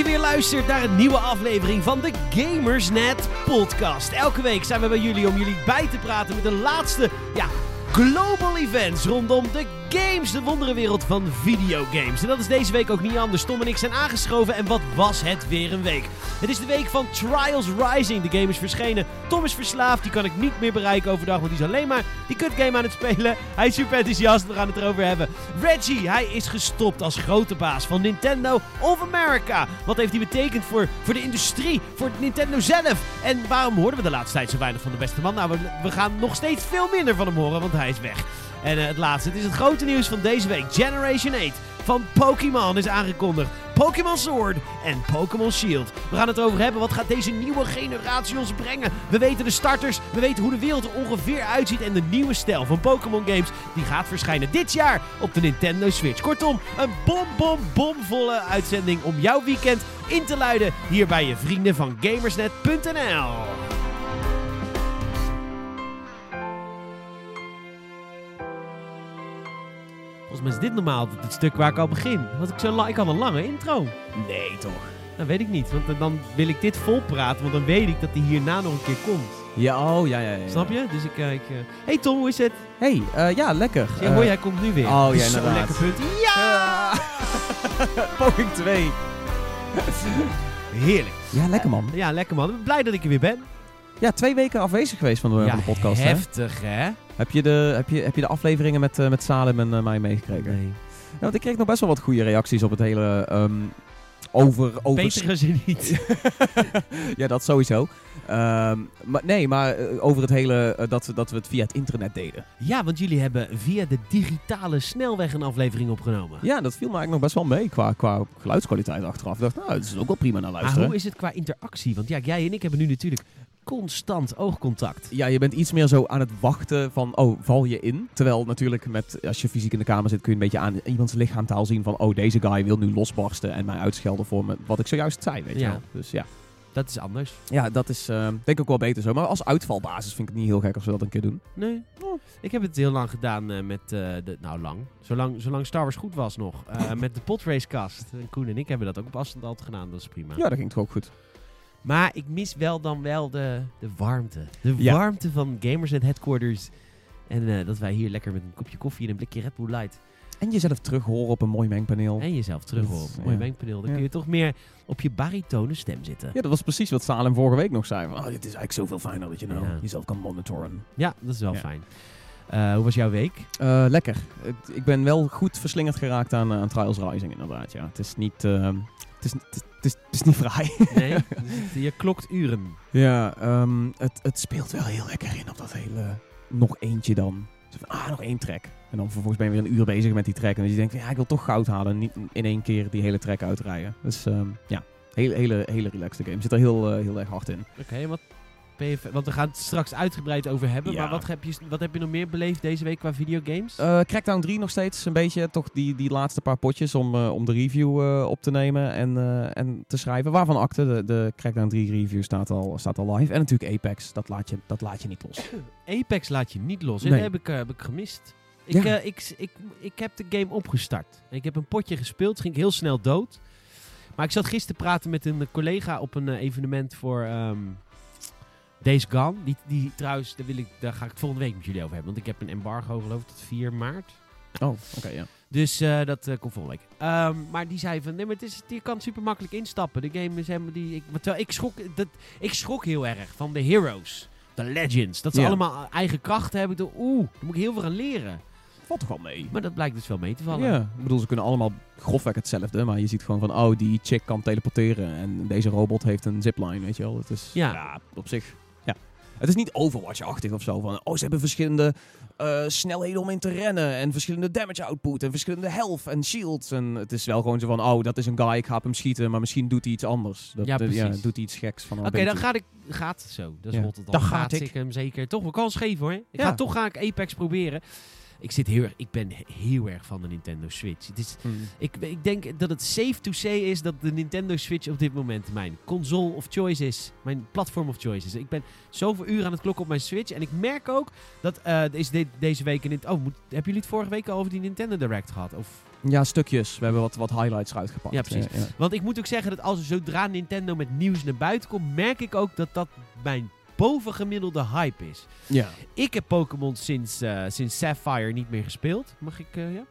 je weer luistert naar een nieuwe aflevering van de Gamersnet podcast. Elke week zijn we bij jullie om jullie bij te praten met de laatste ja, global events rondom de games, de wonderenwereld van videogames. En dat is deze week ook niet anders. Tom en ik zijn aangeschoven en wat was het weer een week. Het is de week van Trials Rising. De game is verschenen. Tom is verslaafd, die kan ik niet meer bereiken overdag, want die is alleen maar die kutgame aan het spelen. Hij is super enthousiast, we gaan het erover hebben. Reggie, hij is gestopt als grote baas van Nintendo of America. Wat heeft die betekend voor, voor de industrie, voor Nintendo zelf? En waarom hoorden we de laatste tijd zo weinig van de beste man? Nou, we, we gaan nog steeds veel minder van hem horen, want hij is weg. En uh, het laatste, het is het grote nieuws van deze week. Generation 8 van Pokémon is aangekondigd. Pokémon Sword en Pokémon Shield. We gaan het erover hebben. Wat gaat deze nieuwe generatie ons brengen? We weten de starters. We weten hoe de wereld er ongeveer uitziet. En de nieuwe stijl van Pokémon games die gaat verschijnen dit jaar op de Nintendo Switch. Kortom, een bom, bom, bomvolle uitzending om jouw weekend in te luiden. Hier bij je vrienden van Gamersnet.nl. Volgens mij is dit normaal het stuk waar ik al begin. Want ik, zo ik had een lange intro. Nee, toch? Dat weet ik niet, want dan wil ik dit vol praten, want dan weet ik dat die hierna nog een keer komt. Ja, oh, ja, ja, ja. Snap je? Dus ik kijk... Uh... Hey Tom, hoe is het? Hey, uh, ja, lekker. Ja, uh, jij komt nu weer. Oh, ja, Zo'n inderdaad. lekker punt. Ja! Poging 2. Heerlijk. Ja, lekker man. Ja, lekker man. Ik ben blij dat ik er weer ben. Ja, twee weken afwezig geweest van de, ja, van de podcast. heftig hè? hè? Heb je de, heb je, heb je de afleveringen met, uh, met Salem en uh, mij meegekregen? Nee. Ja, want ik kreeg nog best wel wat goede reacties op het hele... Um, over, over... Beter ze niet. ja, dat sowieso. Um, maar nee, maar uh, over het hele uh, dat, dat we het via het internet deden. Ja, want jullie hebben via de digitale snelweg een aflevering opgenomen. Ja, dat viel me eigenlijk nog best wel mee qua, qua geluidskwaliteit achteraf. Ik dacht, nou, het is ook wel prima naar luisteren. Maar hoe is het qua interactie? Want ja, jij en ik hebben nu natuurlijk constant oogcontact. Ja, je bent iets meer zo aan het wachten van, oh, val je in? Terwijl natuurlijk met, als je fysiek in de kamer zit, kun je een beetje aan iemands lichaamtaal zien van, oh, deze guy wil nu losbarsten en mij uitschelden voor me, wat ik zojuist zei, weet Ja. je wel. Dus ja. Dat is anders. Ja, dat is uh, denk ik ook wel beter zo. Maar als uitvalbasis vind ik het niet heel gek als we dat een keer doen. Nee. Ik heb het heel lang gedaan uh, met, uh, de, nou lang, zolang, zolang Star Wars goed was nog, met de podracecast. En Koen en ik hebben dat ook op afstand altijd gedaan, dat is prima. Ja, dat ging toch ook goed. Maar ik mis wel dan wel de, de warmte. De Ja. warmte van Gamers Headquarters. En eh, dat wij hier lekker met een kopje koffie en een blikje Red Bull Light. En jezelf terug horen op een mooi mengpaneel. En jezelf terug horen op een mooi ja. mengpaneel. Dan kun je toch meer op je baritone stem zitten. Ja, dat was precies wat Salem vorige week nog zei. Oh, dit is eigenlijk zoveel fijner dat je nou Ja. jezelf kan monitoren. Ja, dat is wel fijn. Eh, hoe was jouw week? Eh, lekker. Het- ik ben wel goed verslingerd geraakt aan, aan Trials Rising inderdaad. Ja. Het is niet... het, is, het, is, het, is, het is niet vrij. Nee, dus je klokt uren. ja, ehm, het, het speelt wel heel lekker in op dat hele... Nog eentje dan. Van, ah, nog één track. En dan vervolgens ben je weer een uur bezig met die track. En dus je denkt, ja, ik wil toch goud halen. En niet in één keer die hele track uitrijden. Dus ehm, ja, hele, hele, hele relaxed game. Zit er heel, eh, heel erg hard in. Oké, wat want we gaan het straks uitgebreid over hebben. Ja. Maar wat heb, je, wat heb je nog meer beleefd deze week qua videogames? Eh Crackdown 3 nog steeds een beetje. Toch die, die laatste paar potjes om, eh, om de review eh, op te nemen en, eh, en te schrijven. Waarvan acte. De, de Crackdown 3 review staat al, staat al live. En natuurlijk Apex. Dat laat je, dat laat je niet los. Apex laat je niet los. En Nee. dat heb ik, heb ik gemist. Ik, Ja. ik, ik, ik heb de game opgestart. Ik heb een potje gespeeld, ging ik heel snel dood. Maar ik zat gisteren te praten met een collega op een evenement voor ehm Days Gone. Die, die trouwens, daar, wil ik, daar ga ik volgende week met jullie over hebben. Want ik heb een embargo geloof ik tot 4 maart. Oh, oké, ja. Dus eh, dat eh, komt volgende week. Ehm, maar die zei van, nee, maar het is, je kan super makkelijk instappen. De game is helemaal die... Ik, maar terwijl ik schrok, dat, ik schrok heel erg van de heroes. De legends. Dat ze Ja. allemaal eigen krachten hebben. Oeh, daar moet ik heel veel aan leren. Valt toch wel mee. Maar dat blijkt dus wel mee te vallen. Ja, ik bedoel, ze kunnen allemaal grofweg hetzelfde. Maar je ziet gewoon van, oh, die chick kan teleporteren. En deze robot heeft een zipline, weet je wel. Het is, Ja. op zich. Het is niet Overwatch-achtig of zo. Van, oh, ze hebben verschillende eh, snelheden om in te rennen. En verschillende damage output. En verschillende health en shields. En het is wel gewoon zo van, oh, dat is een guy, ik ga op hem schieten. Maar misschien doet hij iets anders. Dat, Ja, eh, precies. doet hij iets geks. van. Oké, dan gaat ik... Gaat zo. Dat is Ja. Rotterdam. Dan gaat ik. hem zeker. Toch wel kans geven hoor. Ik Ja. ga toch ga ik Apex proberen. Ik, zit heel erg, ik ben heel erg van de Nintendo Switch. Het is, Hmm. Ik, ik denk dat het safe to say is dat de Nintendo Switch op dit moment mijn console of choice is. Mijn platform of choice is. Ik ben zoveel uur aan het klokken op mijn Switch. En ik merk ook dat eh, is de- deze week... In oh, moet, hebben jullie het vorige week al over die Nintendo Direct gehad? Of Ja, stukjes. We hebben wat, wat highlights eruit gepakt. Ja, precies. ja. Want ik moet ook zeggen dat als zodra Nintendo met nieuws naar buiten komt, merk ik ook dat dat mijn bovengemiddelde hype is. Ja. Ik heb Pokémon sinds, eh, sinds Sapphire niet meer gespeeld. Mag ik, eh, ja?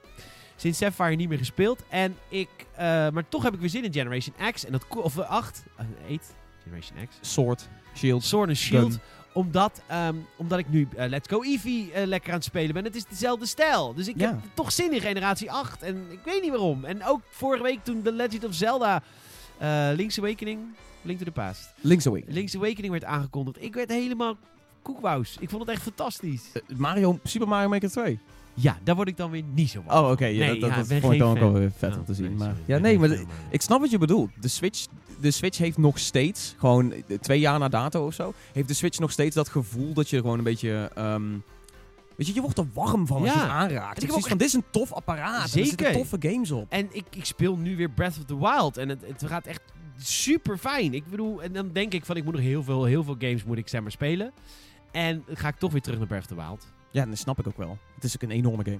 Sinds Sapphire niet meer gespeeld. En ik, eh, maar toch heb ik weer zin in Generation X. En dat, of eh, 8, eh, 8, Generation X. Sword, Shield. Sword and Shield. Gun. Omdat, ehm, omdat ik nu Let's Go Eevee lekker aan het spelen ben. Het is dezelfde stijl. Dus ik Ja. heb toch zin in generatie 8. En ik weet niet waarom. En ook vorige week toen The Legend of Zelda Link's Awakening, Link to the Past. Link's Awakening. Link's Awakening werd aangekondigd. Ik werd helemaal koekwous. Ik vond het echt fantastisch. Eh, Mario, Super Mario Maker 2. Ja, daar word ik dan weer niet zo van. Oh, oké. ja, Nee, dat ja, dat vond ik dan ook wel weer vet Oh, om te zien. nee, maar, ja, nee, maar ik snap wat je bedoelt. De Switch, de Switch heeft nog steeds, gewoon twee jaar na dato of zo, heeft de Switch nog steeds dat gevoel dat je gewoon een beetje... ehm, weet je, je wordt er warm van als je het aanraakt. En Ik heb van, dit is een tof apparaat. Er Zeker. zitten toffe games op. En ik, ik speel nu weer Breath of the Wild. En het, het gaat echt super fijn. Ik bedoel, en dan denk ik van ik moet nog heel veel, heel veel games moet ik zeg maar spelen. En ga ik toch weer terug naar Breath of the Wild. Ja, dat snap ik ook wel. Het is ook een enorme game.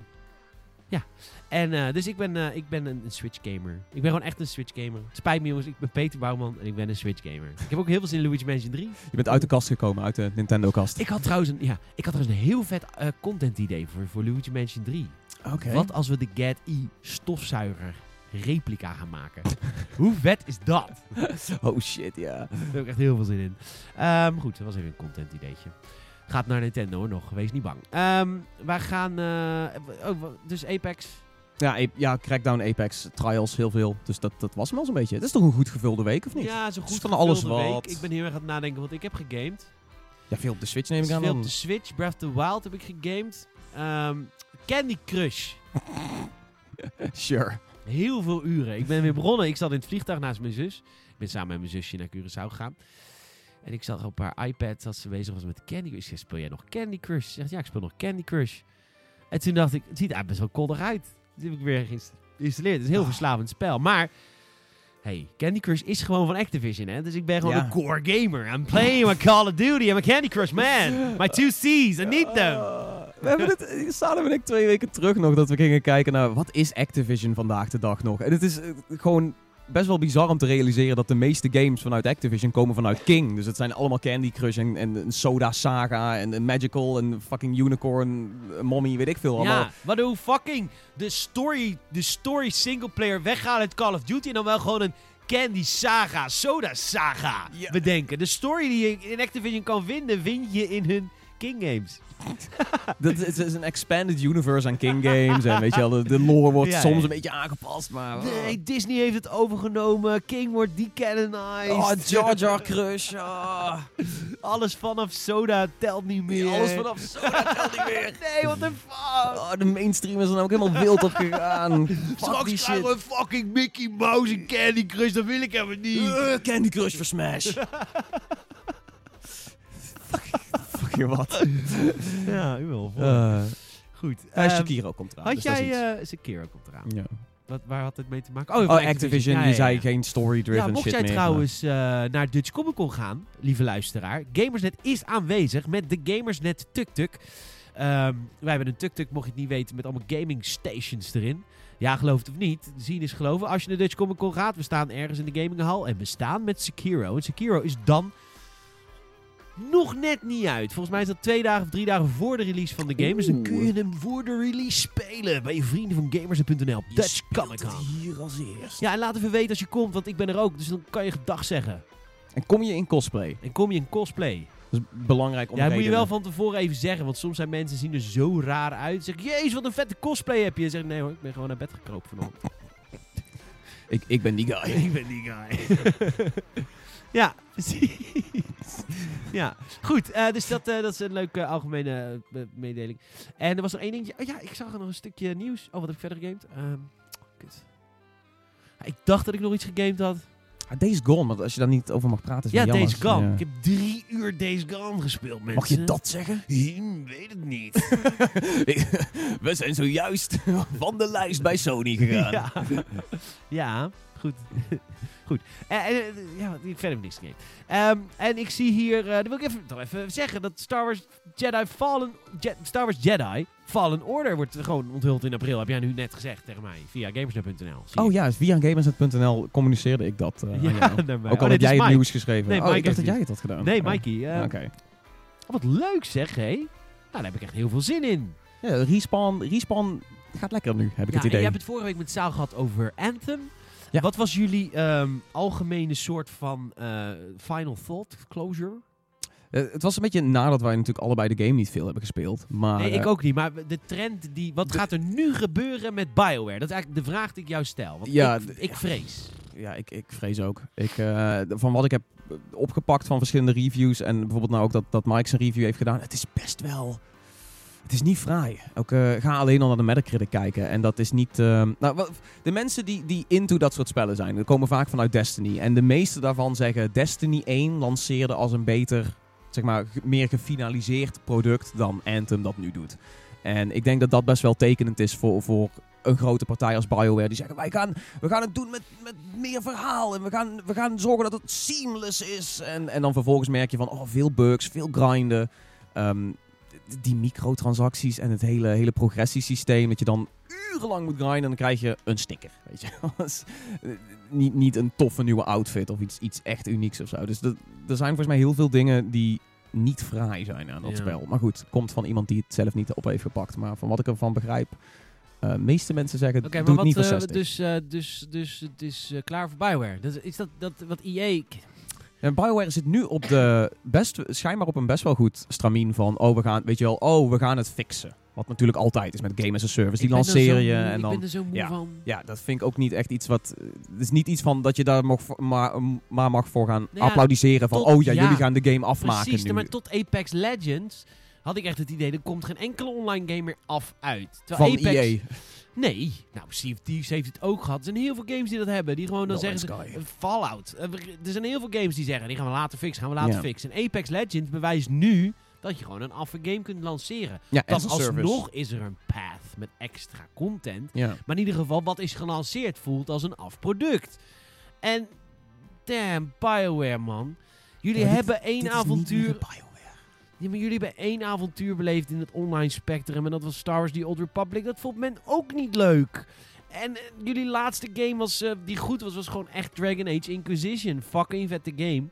En eh, dus ik ben, eh, ik ben een, een Switch gamer. Ik ben gewoon echt een Switch gamer. Spijt me jongens, ik ben Peter Bouwman en ik ben een Switch gamer. Ik heb ook heel veel zin in Luigi Mansion 3. Je bent uit de kast gekomen, uit de Nintendo-kast. Ik had trouwens een, ja, ik had trouwens een heel vet eh, content idee voor, voor Luigi Mansion 3. Oké. Wat als we de Get E stofzuiger replica gaan maken? Hoe vet is dat? Oh shit, ja. Daar heb ik echt heel veel zin in. Ehm, goed, dat was even een content ideetje. Gaat naar Nintendo hoor, nog. Wees niet bang. Ehm wij gaan... eh, oh, dus Apex. Ja, ja, Crackdown, Apex, Trials, heel veel. Dus dat, dat was hem al zo'n beetje. Het is toch een goed gevulde week, of niet? Ja, zo goed van alles wat. week. Ik ben heel erg aan het nadenken, want ik heb gegamed. Ja, veel op de Switch neem ik aan Veel op de Switch. Breath of the Wild heb ik gegamed. Ehm, Candy Crush. Sure. Heel veel uren. Ik ben weer begonnen. Ik zat in het vliegtuig naast mijn zus. Ik ben samen met mijn zusje naar Curaçao gegaan. En ik zag op haar iPad dat ze bezig was met Candy Crush. Ik zei, speel jij nog Candy Crush? Ze zegt, ja, ik speel nog Candy Crush. En toen dacht ik, het ziet er best wel koddig uit. Dat heb ik weer geïns- geïnstalleerd. Het is een heel Ah. verslavend spel. Maar, hey, Candy Crush is gewoon van Activision, hè? Dus ik ben gewoon Ja. een core gamer. I'm playing my Call of Duty. I'm a Candy Crush man. My two C's. I need them. Ah, we hebben het, Salem en ik twee weken terug nog, dat we gingen kijken naar wat is Activision vandaag de dag nog. En het is eh, gewoon best wel bizar om te realiseren dat de meeste games vanuit Activision komen vanuit King. Dus het zijn allemaal Candy Crush en, en Soda Saga en Magical en fucking Unicorn, Mommy, weet ik veel. Allemaal. Ja, maar hoe fucking de story, de story singleplayer weghalen uit Call of Duty en dan wel gewoon een Candy Saga, Soda Saga Ja. bedenken. De story die je in Activision kan vinden, vind je in hun King Games. Dat is, het is een expanded universe aan King Games en weet je wel, de, de lore wordt Ja, soms ja. een beetje aangepast, maar... Nee, Disney heeft het overgenomen. King wordt decanonized. Oh, Jar Jar Crush. ah. Alles vanaf Soda telt niet meer. Alles vanaf Soda telt niet meer. Nee, wat een fuck. Oh, de mainstream is er ook helemaal wild op gegaan. Straks shit. krijgen we fucking Mickey Mouse en Candy Crush. Dat wil ik helemaal niet. Uh, Candy Crush voor Smash. Wat. Ja, u wel. Uh, Goed. uh, ehm, Shakiro komt eraan. Had dus jij... iets. eh Sekiro komt eraan. ja. Wat, waar had het mee te maken? Oh, Oh, Activision, Ja, ja, zei geen story-driven Ja, mocht shit jij meer. trouwens eh, naar Dutch Comic Con gaan, lieve luisteraar. Gamersnet is aanwezig met de Gamersnet Tuk-Tuk. Ehm, wij hebben een Tuk-Tuk, mocht je het niet weten, met allemaal gaming stations erin. Ja, geloof het of niet. Zien is geloven. Als je naar Dutch Comic Con gaat, we staan ergens in de gaminghal en we staan met Sekiro. En Sekiro is dan nog net niet uit. Volgens mij is dat twee dagen of drie dagen voor de release van de game. Dus dan kun je hem voor de release spelen bij je vrienden van Gamers.nl. Dutch Comic Con. hier als eerst. Ja, en laat even weten als je komt, want ik ben er ook. Dus dan kan je gedag zeggen. En kom je in cosplay? En kom je in cosplay. Dat is belangrijk om Ja, dat moet je wel van tevoren even zeggen. Want soms zijn mensen zien er zo raar uit. Zeg, jezus, wat een vette cosplay heb je. En zeg, nee hoor, ik ben gewoon naar bed gekropen vanochtend. Ik, ik ben die guy. ik ben die guy. ja, precies. ja, goed. eh, dus dat, eh, dat is een leuke algemene eh, mededeling. En er was nog één dingetje. Oh ja, ik zag er nog een stukje nieuws. Oh, wat heb ik verder gegamed? Ehm, kut. Ik dacht dat ik nog iets gegamed had. Ah, Days Gone, want als je daar niet over mag praten is Ja. Days Gone. Ja. Ik heb drie uur Days Gone gespeeld, mensen. Mag je dat zeggen? Ik weet het niet. We zijn zojuist van de lijst bij Sony gegaan. ja. ja, Goed. Goed. En, en, eh, ja, verder niks gegeven. Ehm, en ik zie hier, eh dat wil ik even, toch even zeggen, dat Star Wars Jedi Fallen, Je- Star Wars Jedi Fallen Order wordt gewoon onthuld in april. Heb jij nu net gezegd tegen mij, via gamersnet.nl. Oh ja, via gamersnet.nl communiceerde ik dat aan Ja, jou. Ook al Oh, heb jij het Mike. nieuws geschreven. Nee, oh, ik dacht dat jij het had gedaan. Nee, Oh. Mikey. Oké. Wat leuk zeg, hé. Nou, daar heb ik echt heel veel zin in. Ja, respawn, respawn gaat lekker nu, heb ik Ja, het idee. je hebt het vorige week met Saal gehad over Anthem. Ja. Wat was jullie ehm, algemene soort van eh, final thought, closure? Eh, het was een beetje nadat wij natuurlijk allebei de game niet veel hebben gespeeld. Maar, nee, ik eh, ook niet. Maar de trend, die, wat de- gaat er nu gebeuren met BioWare? Dat is eigenlijk de vraag die ik jou stel. Want Ja, ik, ik vrees. Ja, ik, ik vrees ook. Ik, van wat ik heb opgepakt van verschillende reviews en bijvoorbeeld nou ook dat, dat Mike zijn review heeft gedaan. Het is best wel... Het is niet fraai. Ook, eh, ga alleen al naar de Metacritic kijken. En dat is niet... eh, nou, de mensen die, die into dat soort spellen zijn, die komen vaak vanuit Destiny. En de meeste daarvan zeggen Destiny 1 lanceerde als een beter, zeg maar, meer gefinaliseerd product dan Anthem dat nu doet. En ik denk dat dat best wel tekenend is voor, voor een grote partij als BioWare. Die zeggen, wij gaan, we gaan het doen met, met meer verhaal. En we gaan, we gaan zorgen dat het seamless is. En, en dan vervolgens merk je van, oh, veel bugs, veel grinden. D- die microtransacties en het hele, hele progressiesysteem. Dat je dan urenlang moet grinden en dan krijg je een sticker. Weet je? Is, eh, niet, niet een toffe nieuwe outfit of iets, iets echt unieks of zo. Dus dat- er zijn volgens mij heel veel dingen die niet fraai zijn aan dat Ja. spel. Maar goed, komt van iemand die het zelf niet op heeft gepakt. Maar van wat ik ervan begrijp, eh meeste mensen zeggen, Oké, doe maar niet eh, 60. dus, dus, dus het is klaar voor BioWare. Dat, is dat, dat wat EA... En BioWare zit nu op de best, schijnbaar op een best wel goed stramien van, oh we gaan, weet je wel, oh we gaan het fixen. Wat natuurlijk altijd is met Game as a Service. Die Ik er lanceren je en Ik dan... ben er zo moe ja. van. Ja, dat vind ik ook niet echt iets wat... Het is niet iets van dat je daar mag, maar, maar mag voor gaan Nou ja, applaudisseren. Van, tot- oh ja, ja, jullie gaan de game afmaken Precies, nu. maar tot Apex Legends had ik echt het idee, er komt geen enkele online game meer af uit. Terwijl van Apex, EA. Nee, nou, Sea of Thieves heeft het ook gehad. Er zijn heel veel games die dat hebben. Die gewoon dan No zeggen ze... Eh, Fallout. Eh, Er zijn heel veel games die zeggen, die gaan we later fixen, gaan we later fixen. En Apex Legends bewijst nu dat je gewoon een affe game kunt lanceren. Ja, Dan alsnog is er een path met extra content. Ja. Maar in ieder geval, wat is gelanceerd voelt als een afproduct. En, damn, Bioware, man. Jullie Ja, dit- hebben één avontuur... Ja, jullie hebben één avontuur beleefd in het online spectrum. En dat was Star Wars The Old Republic. Dat vond men ook niet leuk. En eh, jullie laatste game was, eh, die goed was, was gewoon echt Dragon Age Inquisition. Fucking vette game.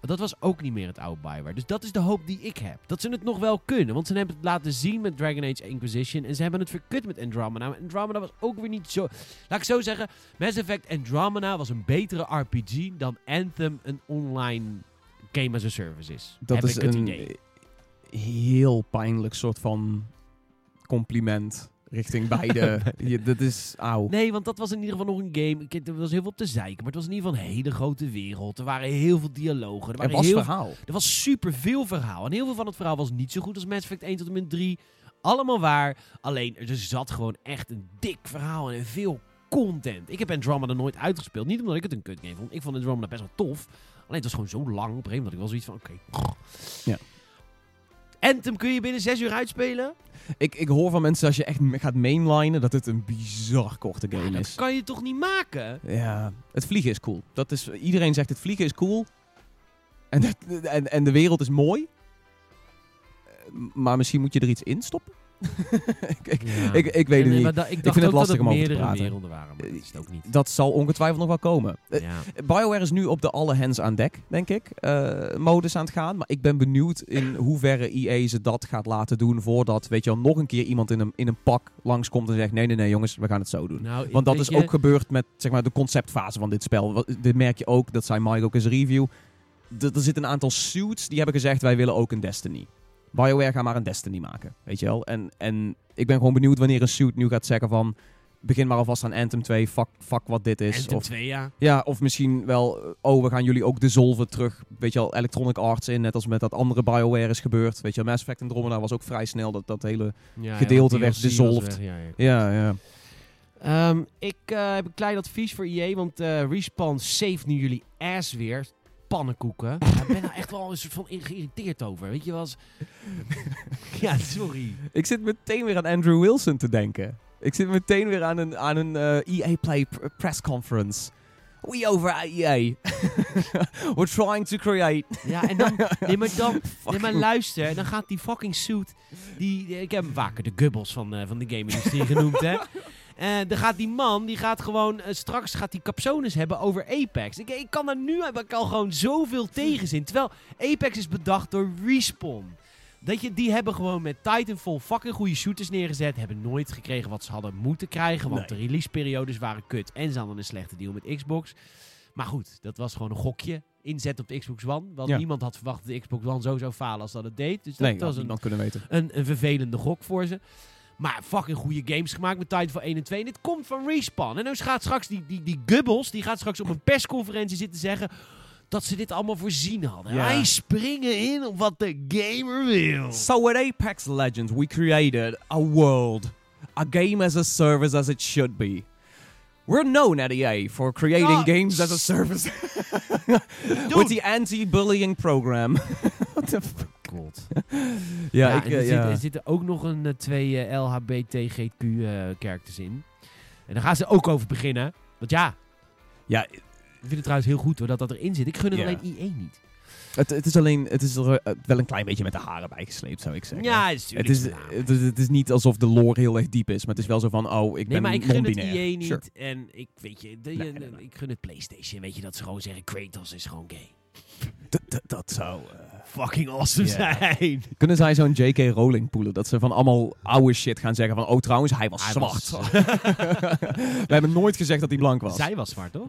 Dat was ook niet meer het oude Bioware. Dus dat is de hoop die ik heb. Dat ze het nog wel kunnen. Want ze hebben het laten zien met Dragon Age Inquisition. En ze hebben het verkut met Andromeda. Andromeda was ook weer niet zo... Laat ik zo zeggen. Mass Effect Andromeda was een betere RPG dan Anthem een online game as a service is. Dat heb is ik het een idee. heel pijnlijk soort van compliment richting beide. Je, dat is auw. Nee, want dat was in ieder geval nog een game. Ik, er was heel veel op te zeiken, maar het was in ieder geval een hele grote wereld. Er waren heel veel dialogen. Er, Er was heel, verhaal. er was super veel verhaal. En heel veel van het verhaal was niet zo goed als Mass Effect 1 tot en met 3. Allemaal waar. Alleen, er zat gewoon echt een dik verhaal en veel content. Ik heb Andromeda nooit uitgespeeld. Niet omdat ik het een kut game vond. Ik vond Andromeda best wel tof. Alleen, het was gewoon zo lang op een gegeven moment dat ik wel zoiets van, oké. Ja. Anthem kun je binnen 6 uur uitspelen? Ik, ik hoor van mensen als je echt gaat mainlinen dat het een bizar korte Ja, game dat is. kan je toch niet maken? Ja, het vliegen is cool. Dat is, iedereen zegt het vliegen is cool. En, het- en, en de wereld is mooi. Eh, Maar misschien moet je er iets in stoppen. ik, ik, Ja. ik, ik weet het Nee, niet. da- ik vind het lastig om over te praten. werelden waren, maar dat is ook niet. Dat zal ongetwijfeld nog wel komen. Eh, Ja. BioWare is nu op de alle hands aan dek, denk ik, eh, modus aan het gaan. Maar ik ben benieuwd in hoeverre EA ze dat gaat laten doen voordat, weet je wel, nog een keer iemand in een, in een pak langskomt en zegt, nee, nee, nee jongens, we gaan het zo doen. Nou, Want dat is je, ook gebeurd met zeg maar, de conceptfase van dit spel. Dit merk je ook, dat zei Mike ook in zijn review. D- er zitten een aantal suits die hebben gezegd, wij willen ook een Destiny. BioWare gaat maar een Destiny maken, weet je wel. En, en ik ben gewoon benieuwd wanneer een suit nu gaat zeggen van... Begin maar alvast aan Anthem 2, fuck, fuck wat dit is. Anthem Of, 2, ja. ja, of misschien wel, oh, we gaan jullie ook dissolven terug. Weet je wel, Electronic Arts in, net als met dat andere BioWare is gebeurd. Weet je wel, Mass Effect Andromeda was ook vrij snel dat, dat hele... ja Gedeelte ja, werd dissolved. ja, ja. Ja, ja. Ehm, ik eh, heb een klein advies voor EA, want eh, Respawn saved nu jullie ass weer. Pannenkoeken. Ik ben daar echt wel een soort van geïrriteerd over. Weet je wel eens... ja, sorry. Ik zit meteen weer aan Andrew Wilson te denken. Ik zit meteen weer aan een, aan een eh, EA Play pr- press conference. We over at EA. We're trying to create. Ja, en dan... Nee, maar dan... Nee, maar luister, dan gaat die fucking suit... Die, ik heb hem vaker de gubbels van, eh, van de game-industrie genoemd, hè. En dan gaat die man, die gaat gewoon... eh, straks gaat die capsones hebben over Apex. Ik, ik kan er nu heb ik al gewoon zoveel tegenzin. Terwijl Apex is bedacht door Respawn. Dat je, die hebben gewoon met Titanfall fucking goede shooters neergezet. Hebben nooit gekregen wat ze hadden moeten krijgen. Want Nee. de releaseperiodes waren kut. En ze hadden een slechte deal met Xbox. Maar goed, dat was gewoon een gokje. Inzet op de Xbox One. Want Ja. niemand had verwacht dat de Xbox One zo zou falen als dat het deed. Dus dat Nee, was een, kunnen weten. een, een vervelende gok voor ze. Maar fucking goede games gemaakt met Titanfall 1 en 2. En dit komt van Respawn. En dan gaat straks die, die, die Gubbels, die gaat straks op een persconferentie zitten zeggen dat ze dit allemaal voorzien hadden. Ja. Wij springen in op wat de gamer wil. So at Apex Legends, we created a world, a game as a service as it should be. We're known at EA for creating games as a service with the anti-bullying program. What the Ja, Ja, ik, en eh, er, ja. zit- er zitten ook nog een eh, twee eh, LHBTGQ-characters in. En daar gaan ze ook over beginnen. Want ja, ja, ik vind het trouwens heel goed hoor, dat dat erin zit. Ik gun het Ja. alleen IE niet. het, het is alleen, het is er eh, wel een klein beetje met de haren bijgesleept, zou ik zeggen. Ja, het is, Het is, het, is, het is niet alsof de lore heel erg diep is, maar het is wel zo van, oh, ik Nee, ben maar ik gun het non-binair. IE niet. Sure. En ik weet je, de- Nee, nee, nee. ik gun het PlayStation. Weet je dat ze gewoon zeggen: Kratos is gewoon gay. Dat zou... eh, Fucking awesome zijn. Kunnen zij zo'n J.K. Rowling poelen? Dat ze van allemaal oude shit gaan zeggen van... Oh, trouwens, hij was Hij zwart. was- We hebben nooit gezegd dat hij blank was. Zij was zwart, toch?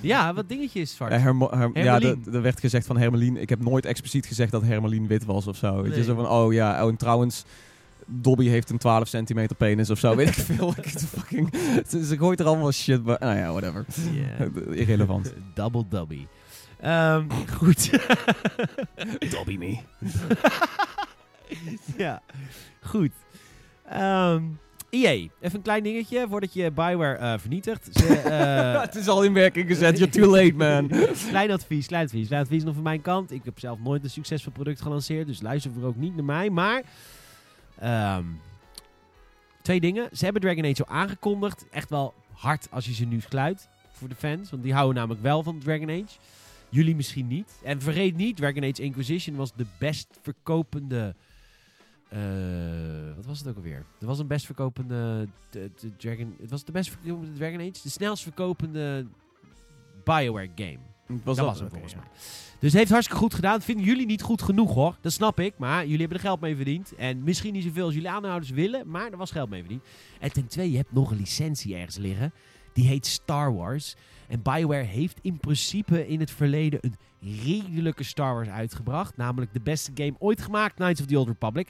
Ja, wat dingetje is zwart. Hermo- ja, er werd gezegd van Hermelien. Ik heb nooit expliciet gezegd dat Hermelien wit was of zo. Weet je, zo van, oh ja, oh, en trouwens... Dobby heeft een 12 centimeter penis of zo. Weet ik veel. Fucking, ze, gooit er allemaal shit bij. Nou ja, whatever. Irrelevant. Double dubby. Ehm, goed. Dobby me. ja, goed. EA, even een klein dingetje voordat je Bioware eh, vernietigt. Ze, eh, het is al in werking gezet. You're too late, man. klein advies, klein advies. Klein advies nog van mijn kant. Ik heb zelf nooit een succesvol product gelanceerd, dus luister voor ook niet naar mij. Maar ehm, twee dingen. Ze hebben Dragon Age al aangekondigd. Echt wel hard als je ze nu sluit voor de fans, want die houden namelijk wel van Dragon Age. Jullie misschien niet. En vergeet niet, Dragon Age Inquisition was de best verkopende... eh, wat was het ook alweer? Er was een best verkopende de- de Dragon... Het was de best verkopende Dragon Age. De snelst verkopende Bioware game. Was dat was hem volgens mij. Dus het heeft hartstikke goed gedaan. Vinden jullie niet goed genoeg hoor. Dat snap ik. Maar jullie hebben er geld mee verdiend. En misschien niet zoveel als jullie aanhouders willen. Maar er was geld mee verdiend. En ten tweede, je hebt nog een licentie ergens liggen. Die heet Star Wars. En Bioware heeft in principe in het verleden een redelijke Star Wars uitgebracht. Namelijk de beste game ooit gemaakt, Knights of the Old Republic.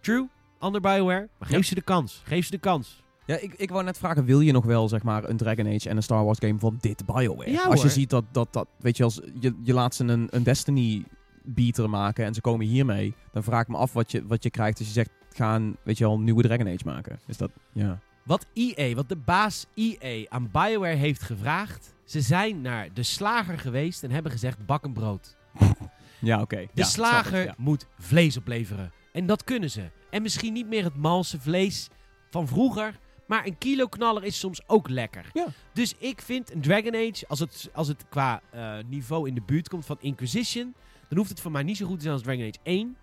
True, ander Bioware. Maar geef Ja. ze de kans. Geef ze de kans. Ja, ik, ik wou net vragen, wil je nog wel zeg maar een Dragon Age en een Star Wars game van dit BioWare? Ja, als je ziet dat, dat, dat weet je, als je, je laat ze een, een Destiny beater maken en ze komen hiermee, dan vraag ik me af wat je, wat je krijgt als je zegt, gaan, weet je wel, een nieuwe Dragon Age maken. Is dat, ja. Wat EA, wat de baas EA aan BioWare heeft gevraagd. Ze zijn naar de slager geweest en hebben gezegd: bak een brood. Ja, oké. De Ja, slager ja. moet vlees opleveren. En dat kunnen ze. En misschien niet meer het malse vlees van vroeger. Maar een kilo knaller is soms ook lekker. Ja. Dus ik vind een Dragon Age, als het, als het qua eh, niveau in de buurt komt van Inquisition, dan hoeft het voor mij niet zo goed te zijn als Dragon Age 1.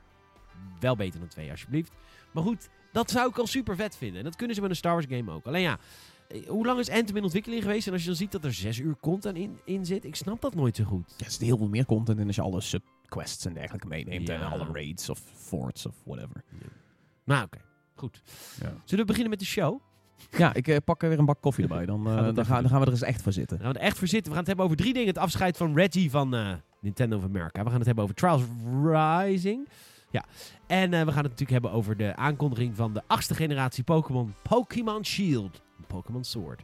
Wel beter dan 2, alsjeblieft. Maar goed, dat zou ik al super vet vinden. En dat kunnen ze met een Star Wars game ook. Alleen ja, eh, hoe lang is Anthem in ontwikkeling geweest? En als je dan ziet dat er 6 uur content in, in zit, ik snap dat nooit zo goed. Ja, er zit heel veel meer content in als je alle subquests en dergelijke meeneemt Ja. en alle raids of forts of whatever. Maar oké, goed. Zullen we beginnen met de show? Ja, ik eh, pak er weer een bak koffie erbij. Dan, eh, Gaan we dat dan, dan gaan we er eens echt voor zitten. Dan gaan we er echt voor zitten. We gaan het hebben over drie dingen. Het afscheid van Reggie van Nintendo of America. We gaan het hebben over Trials Rising. Ja. En eh, we gaan het natuurlijk hebben over de aankondiging van de achtste generatie Pokémon. Pokémon Shield. Pokémon Sword.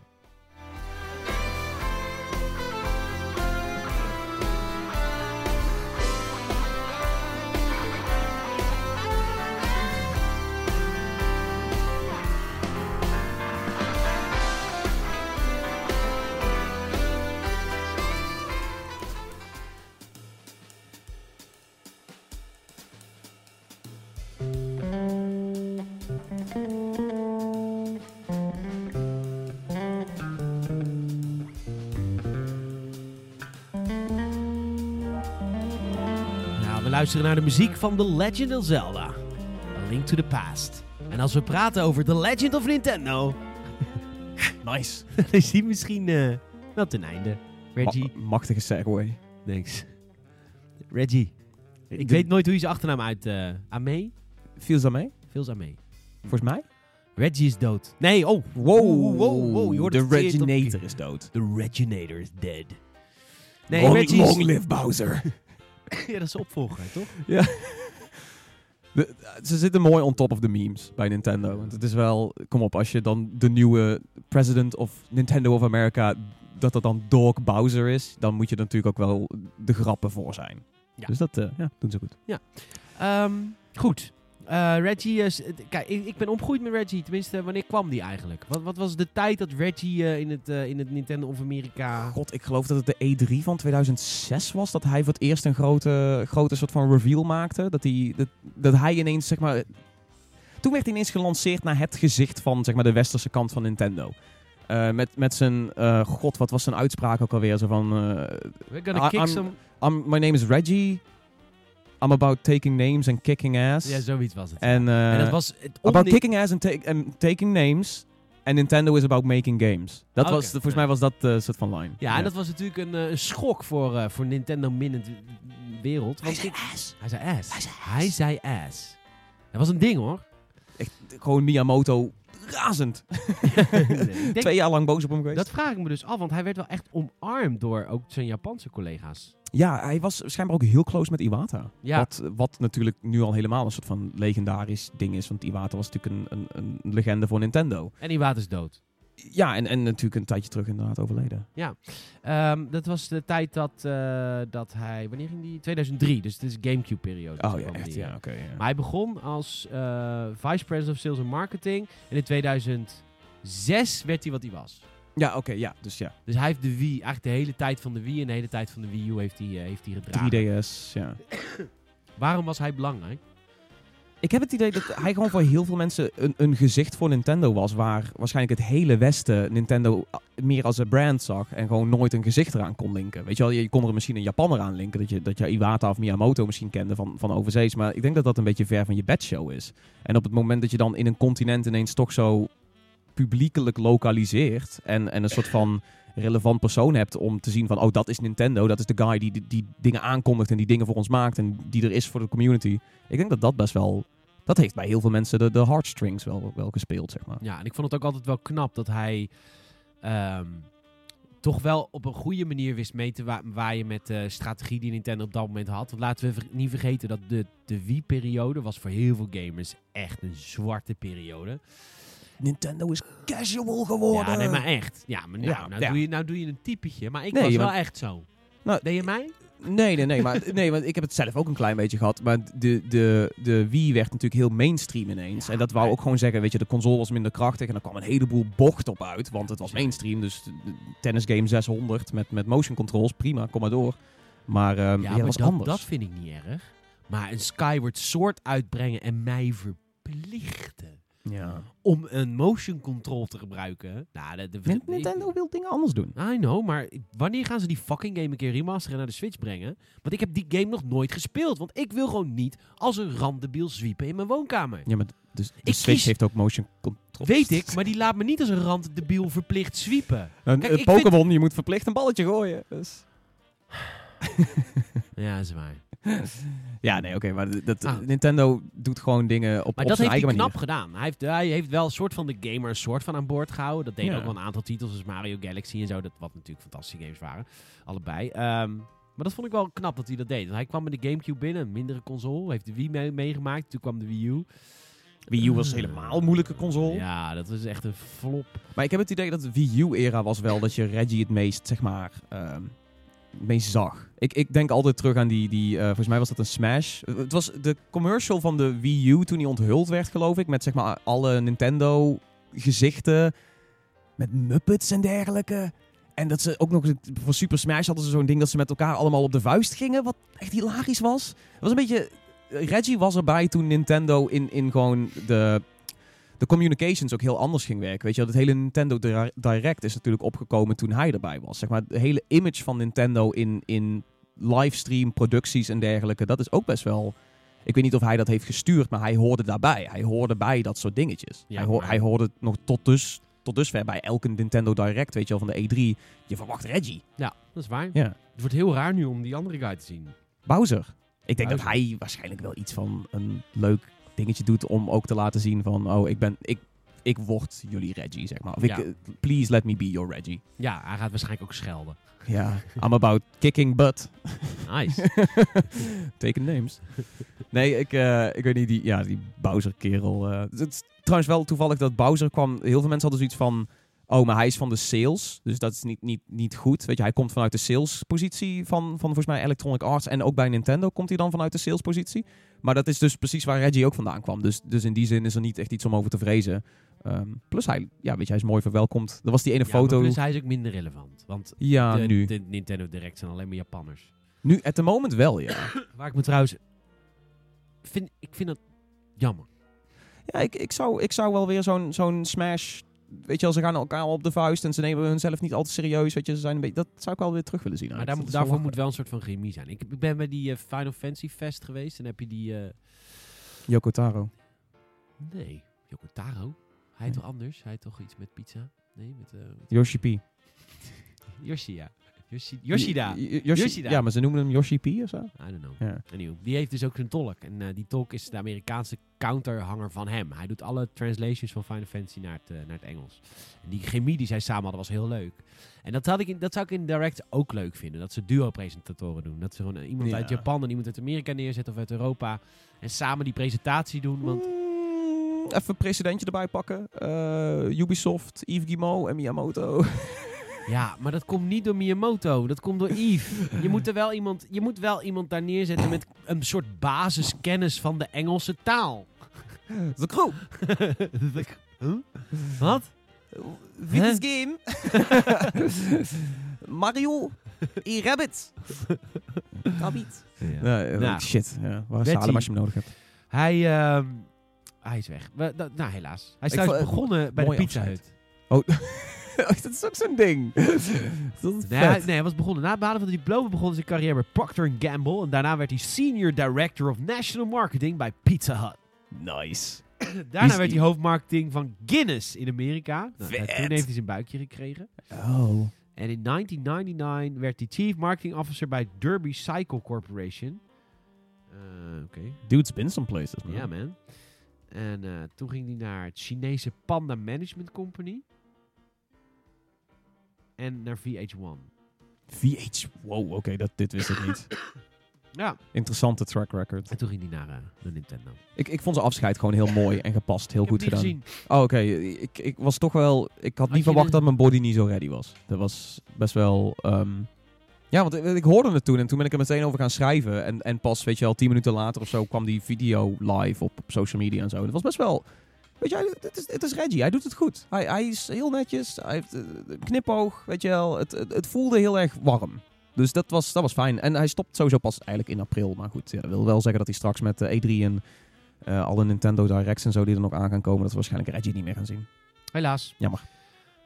Luisteren naar de muziek van The Legend of Zelda. A Link to the Past. En als we praten over The Legend of Nintendo, Nice. dan is die misschien eh, wel ten einde. Reggie, Ma- machtige segway. thanks. Reggie. Ik De- weet nooit hoe je zijn achternaam uit... eh Ame? Viel ze mee? Veel Ame. Volgens mij? Reggie is dood. Nee, oh. Wow, wow, wow. Je hoort de Reginator is dood. The Reginator is dead. Nee, long, Reggie long live Bowser. ja, dat is opvolger, toch? De- ze zitten mooi on top of the memes bij Nintendo. Want het is wel, kom op, als je dan de nieuwe president of Nintendo of America, dat dat dan Dog Bowser is, dan moet je er natuurlijk ook wel de grappen voor zijn. Ja. Dus dat eh, ja, doen ze goed. Ehm, goed. Eh, Reggie, is, kijk, ik, ik ben opgegroeid met Reggie. Tenminste, wanneer kwam die eigenlijk? Wat, wat was de tijd dat Reggie eh, in, het, eh, in het Nintendo of Amerika... God, ik geloof dat het de E3 van 2006 was, dat hij voor het eerst een grote, grote soort van reveal maakte. Dat hij, dat, dat hij ineens, zeg maar... Toen werd hij ineens gelanceerd naar het gezicht van, zeg maar, de westerse kant van Nintendo. Eh, met, met zijn, eh, god, wat was zijn uitspraak ook alweer? Zo van, eh, We're gonna kick I'm- some... I'm, my name is Reggie. I'm about taking names and kicking ass. Ja, zoiets was het. En, eh, en dat was het about kicking ass and, ta- and taking names. En Nintendo is about making games. Dat Oké, was, volgens mij was dat eh soort van line. Ja, en dat was natuurlijk een, eh, een schok voor, eh, voor Nintendo minnend wereld. Want ik- ass. hij zei ass. Hij zei Hij zei ass. Dat was een ding hoor. Echt, gewoon Miyamoto razend. Nee, Twee jaar lang boos op hem geweest. dat vraag ik me dus af, want hij werd wel echt omarmd door ook zijn Japanse collega's. Ja, hij was schijnbaar ook heel close met Iwata. Ja. Wat, wat natuurlijk nu al helemaal een soort van legendarisch ding is. Want Iwata was natuurlijk een, een, een legende voor Nintendo. En Iwata is dood. Ja, en, en natuurlijk een tijdje terug inderdaad overleden. Ehm, dat was de tijd dat, eh, dat hij... Wanneer ging die? 2003, dus het is Gamecube-periode. Oh ja, echt die, ja, eh. oké. ja. Maar hij begon als eh, Vice President of Sales and Marketing. En in 2006 werd hij wat hij was. Ja, oké, ja. Dus ja, Dus hij heeft de Wii, eigenlijk de hele tijd van de Wii en de hele tijd van de Wii U heeft hij, eh, heeft hij gedragen. 3DS, ja. Waarom was hij belangrijk? Ik heb het idee dat hij gewoon voor heel veel mensen een, een gezicht voor Nintendo was. Waar waarschijnlijk het hele Westen Nintendo meer als een brand zag. En gewoon nooit een gezicht eraan kon linken. Weet je wel, je kon er misschien een Japanner aan linken. Dat je, dat je Iwata of Miyamoto misschien kende van, van overzees. Maar ik denk dat dat een beetje ver van je bedshow is. En op het moment dat je dan in een continent ineens toch zo publiekelijk lokaliseert. En, en een soort van relevant persoon hebt om te zien van... Oh, dat is Nintendo. Dat is de guy die, die, dingen aankondigt en die dingen voor ons maakt. En die er is voor de community. Ik denk dat dat best wel... Dat heeft bij heel veel mensen de, de heartstrings wel, wel gespeeld, zeg maar. Ja, en ik vond het ook altijd wel knap dat hij ehm, toch wel op een goede manier wist mee te wa- waaien met de strategie die Nintendo op dat moment had. Want laten we niet vergeten dat de, de Wii-periode was voor heel veel gamers echt een zwarte periode. Nintendo is casual geworden. Ja, nee, maar echt. Ja, maar nou, Ja, nou, ja. Doe je, nou doe je een typetje. Maar ik Nee, was wel echt zo. Nou, Deed je mij? Nee, nee, nee. Maar, nee, want ik heb het zelf ook een klein beetje gehad. Maar de, de, de Wii werd natuurlijk heel mainstream ineens. Ja, en dat wou ook gewoon zeggen, weet je, de console was minder krachtig. En er kwam een heleboel bocht op uit. Want het was mainstream. Dus tennis game 600 met, met motion controls. Prima, kom maar door. Maar ehm ja, Ja, dat maar was dat, anders. dat vind ik niet erg. Maar een Skyward Sword uitbrengen en mij verplichten ja. om een motion control te gebruiken. Nou, de, de, Nin- Nintendo wil dingen anders doen. I know, maar wanneer gaan ze die fucking game een keer remasteren en naar de Switch brengen? Want ik heb die game nog nooit gespeeld. Want ik wil gewoon niet als een randebiel zwiepen in mijn woonkamer. Ja, maar dus de Switch kies- heeft ook motion controls. Weet ik, maar die laat me niet als een randebiel verplicht zwiepen. Een, Kijk, een ik Pokémon, je moet verplicht een balletje gooien. Dus. Ja, dat is waar. Ja, nee, oké. maar dat, Ah. Nintendo doet gewoon dingen op, Maar op dat zijn heeft hij eigen knap manier. gedaan. Hij heeft, hij heeft wel een soort van de gamer een soort van aan boord gehouden. Dat deden Ja. ook wel een aantal titels, zoals Mario Galaxy en zo. Dat, wat natuurlijk fantastische games waren. Allebei. Ehm, maar dat vond ik wel knap dat hij dat deed. Hij kwam met de Gamecube binnen, een mindere console. Heeft de Wii mee- meegemaakt. Toen kwam de Wii U. Wii U was helemaal een moeilijke console. Ja, dat was echt een flop. Maar ik heb het idee dat de Wii U-era was wel dat je Reggie het meest, zeg maar, ehm, meest zag. Ik, ik denk altijd terug aan die, die eh, volgens mij was dat een Smash. Eh, Het was de commercial van de Wii U toen die onthuld werd, geloof ik. Met zeg maar alle Nintendo gezichten. Met Muppets en dergelijke. En dat ze ook nog voor Super Smash hadden ze zo'n ding dat ze met elkaar allemaal op de vuist gingen. Wat echt hilarisch was. Het was een beetje... Reggie was erbij toen Nintendo in, in gewoon de, de communications ook heel anders ging werken. Weet je, wel, het hele Nintendo Dir- Direct is natuurlijk opgekomen toen hij erbij was. Zeg maar, de hele image van Nintendo in, in livestream producties en dergelijke, dat is ook best wel... Ik weet niet of hij dat heeft gestuurd, maar hij hoorde daarbij. Hij hoorde bij dat soort dingetjes. Ja, hij, hoor- hij hoorde nog tot, dus, tot dusver bij elke Nintendo Direct, weet je wel, van de E3. Je verwacht Reggie. Ja, dat is waar. Ja. Het wordt heel raar nu om die andere guy te zien. Bowser. Ik denk dat hij waarschijnlijk wel iets van een leuk dingetje doet om ook te laten zien van, oh, ik ben, ik, ik word jullie Reggie, zeg maar. Of Ja. ik, please let me be your Reggie. Ja, hij gaat waarschijnlijk ook schelden. Ja, I'm about kicking butt. Nice. Taking names. Nee, ik, eh, ik weet niet, die, ja, die Bowser-kerel. eh, het is trouwens wel toevallig dat Bowser kwam... Heel veel mensen hadden zoiets van... Oh, maar hij is van de sales. Dus dat is niet, niet, niet goed. Weet je, hij komt vanuit de salespositie van, van volgens mij Electronic Arts. En ook bij Nintendo komt hij dan vanuit de salespositie. Maar dat is dus precies waar Reggie ook vandaan kwam. Dus, dus in die zin is er niet echt iets om over te vrezen. Ehm, plus hij, ja, weet je, hij is mooi verwelkomd. Er was die ene Ja, foto. plus hij is ook minder relevant. Want Ja, de, nu. de Nintendo Direct zijn alleen maar Japanners. Nu, at the moment wel, ja. Waar ik me trouwens... Vind, ik vind dat jammer. Ja, ik, ik, zou, ik zou wel weer zo'n zo'n Smash... Weet je wel, ze gaan elkaar op de vuist en ze nemen hunzelf niet al te serieus. Weet je, ze zijn een beetje, dat zou ik wel weer terug willen zien. Maar daar, is daarvoor wel moet wel een soort van chemie zijn. Ik, ik ben bij die eh, Final Fantasy Fest geweest. En heb je die... eh, lachen. Yoko Taro. nee, Yoko Taro. Hij Nee. toch anders? Hij toch iets met pizza? Nee, met... eh, met Yoshi P. Yoshi, ja. Yoshi, Yoshida. Yoshi- Yoshida. Ja, maar ze noemen hem Yoshi P of zo. I don't know. Ja. Anyway, die heeft dus ook zijn tolk. En eh, die tolk is de Amerikaanse counterhanger van hem. Hij doet alle translations van Final Fantasy naar het, eh, naar het Engels. En die chemie die zij samen hadden was heel leuk. En dat, had ik in, dat zou ik in Direct ook leuk vinden. Dat ze duo-presentatoren doen. Dat ze gewoon eh, iemand Ja. uit Japan en iemand uit Amerika neerzetten of uit Europa. En samen die presentatie doen. Want Mm, even een precedentje erbij pakken. Ubisoft, Yves Guillemot en Miyamoto. ja, maar dat komt niet door Miyamoto. Dat komt door Yves. Je moet, er wel iemand, je moet wel iemand daar neerzetten met een soort basiskennis van de Engelse taal. De crew. Huh? Wat? This game. Mario. E Rabbit. Rabbit. Ja. Nee, Nou, shit. Ja. Waar is Salem als je hem nodig hebt? Hij, ehm, hij is weg. We, nou, helaas. Hij is begonnen bij de Pizza. Hut. dat is ook zo'n ding. dat is Nee, hij, vet. nee, hij was begonnen. Na het behalen van de diploma begon zijn carrière bij Procter Gamble. En daarna werd hij Senior Director of National Marketing bij Pizza Hut. Nice. Daarna werd hij hoofdmarketing van Guinness in Amerika. Nou, toen heeft hij zijn buikje gekregen. Oh. En in 1999 werd hij Chief Marketing Officer bij Derby Cycle Corporation. Eh. Dude's been some places, man. Ja, man. En eh, toen ging hij naar het Chinese Panda Management Company. En naar VH1. VH. Wow, oké, dat dit wist ik niet. Ja. Interessante track record. En toen ging hij naar eh, de Nintendo. Ik, ik vond zijn afscheid gewoon heel mooi en gepast. Heel Ik goed gedaan. gezien. Oh, oké. Ik, ik was toch wel... Ik had Had niet verwacht dat mijn body niet zo ready was. Dat was best wel... ehm, ja, want ik, ik hoorde het toen en toen ben ik er meteen over gaan schrijven. En, en pas, weet je wel, tien minuten later of zo kwam die video live op, op social media en zo. Dat was best wel... Weet je, het is, het is Reggie. Hij doet het goed. Hij, hij is heel netjes. Hij heeft eh, een knipoog, weet je wel. Het, het, het voelde heel erg warm. Dus dat was, dat was fijn. En hij stopt sowieso pas eigenlijk in april. Maar goed, ja, dat wil wel zeggen dat hij straks met de E3 en eh, alle Nintendo Directs en zo die er nog aan gaan komen, dat we waarschijnlijk Reggie niet meer gaan zien. Helaas. Jammer.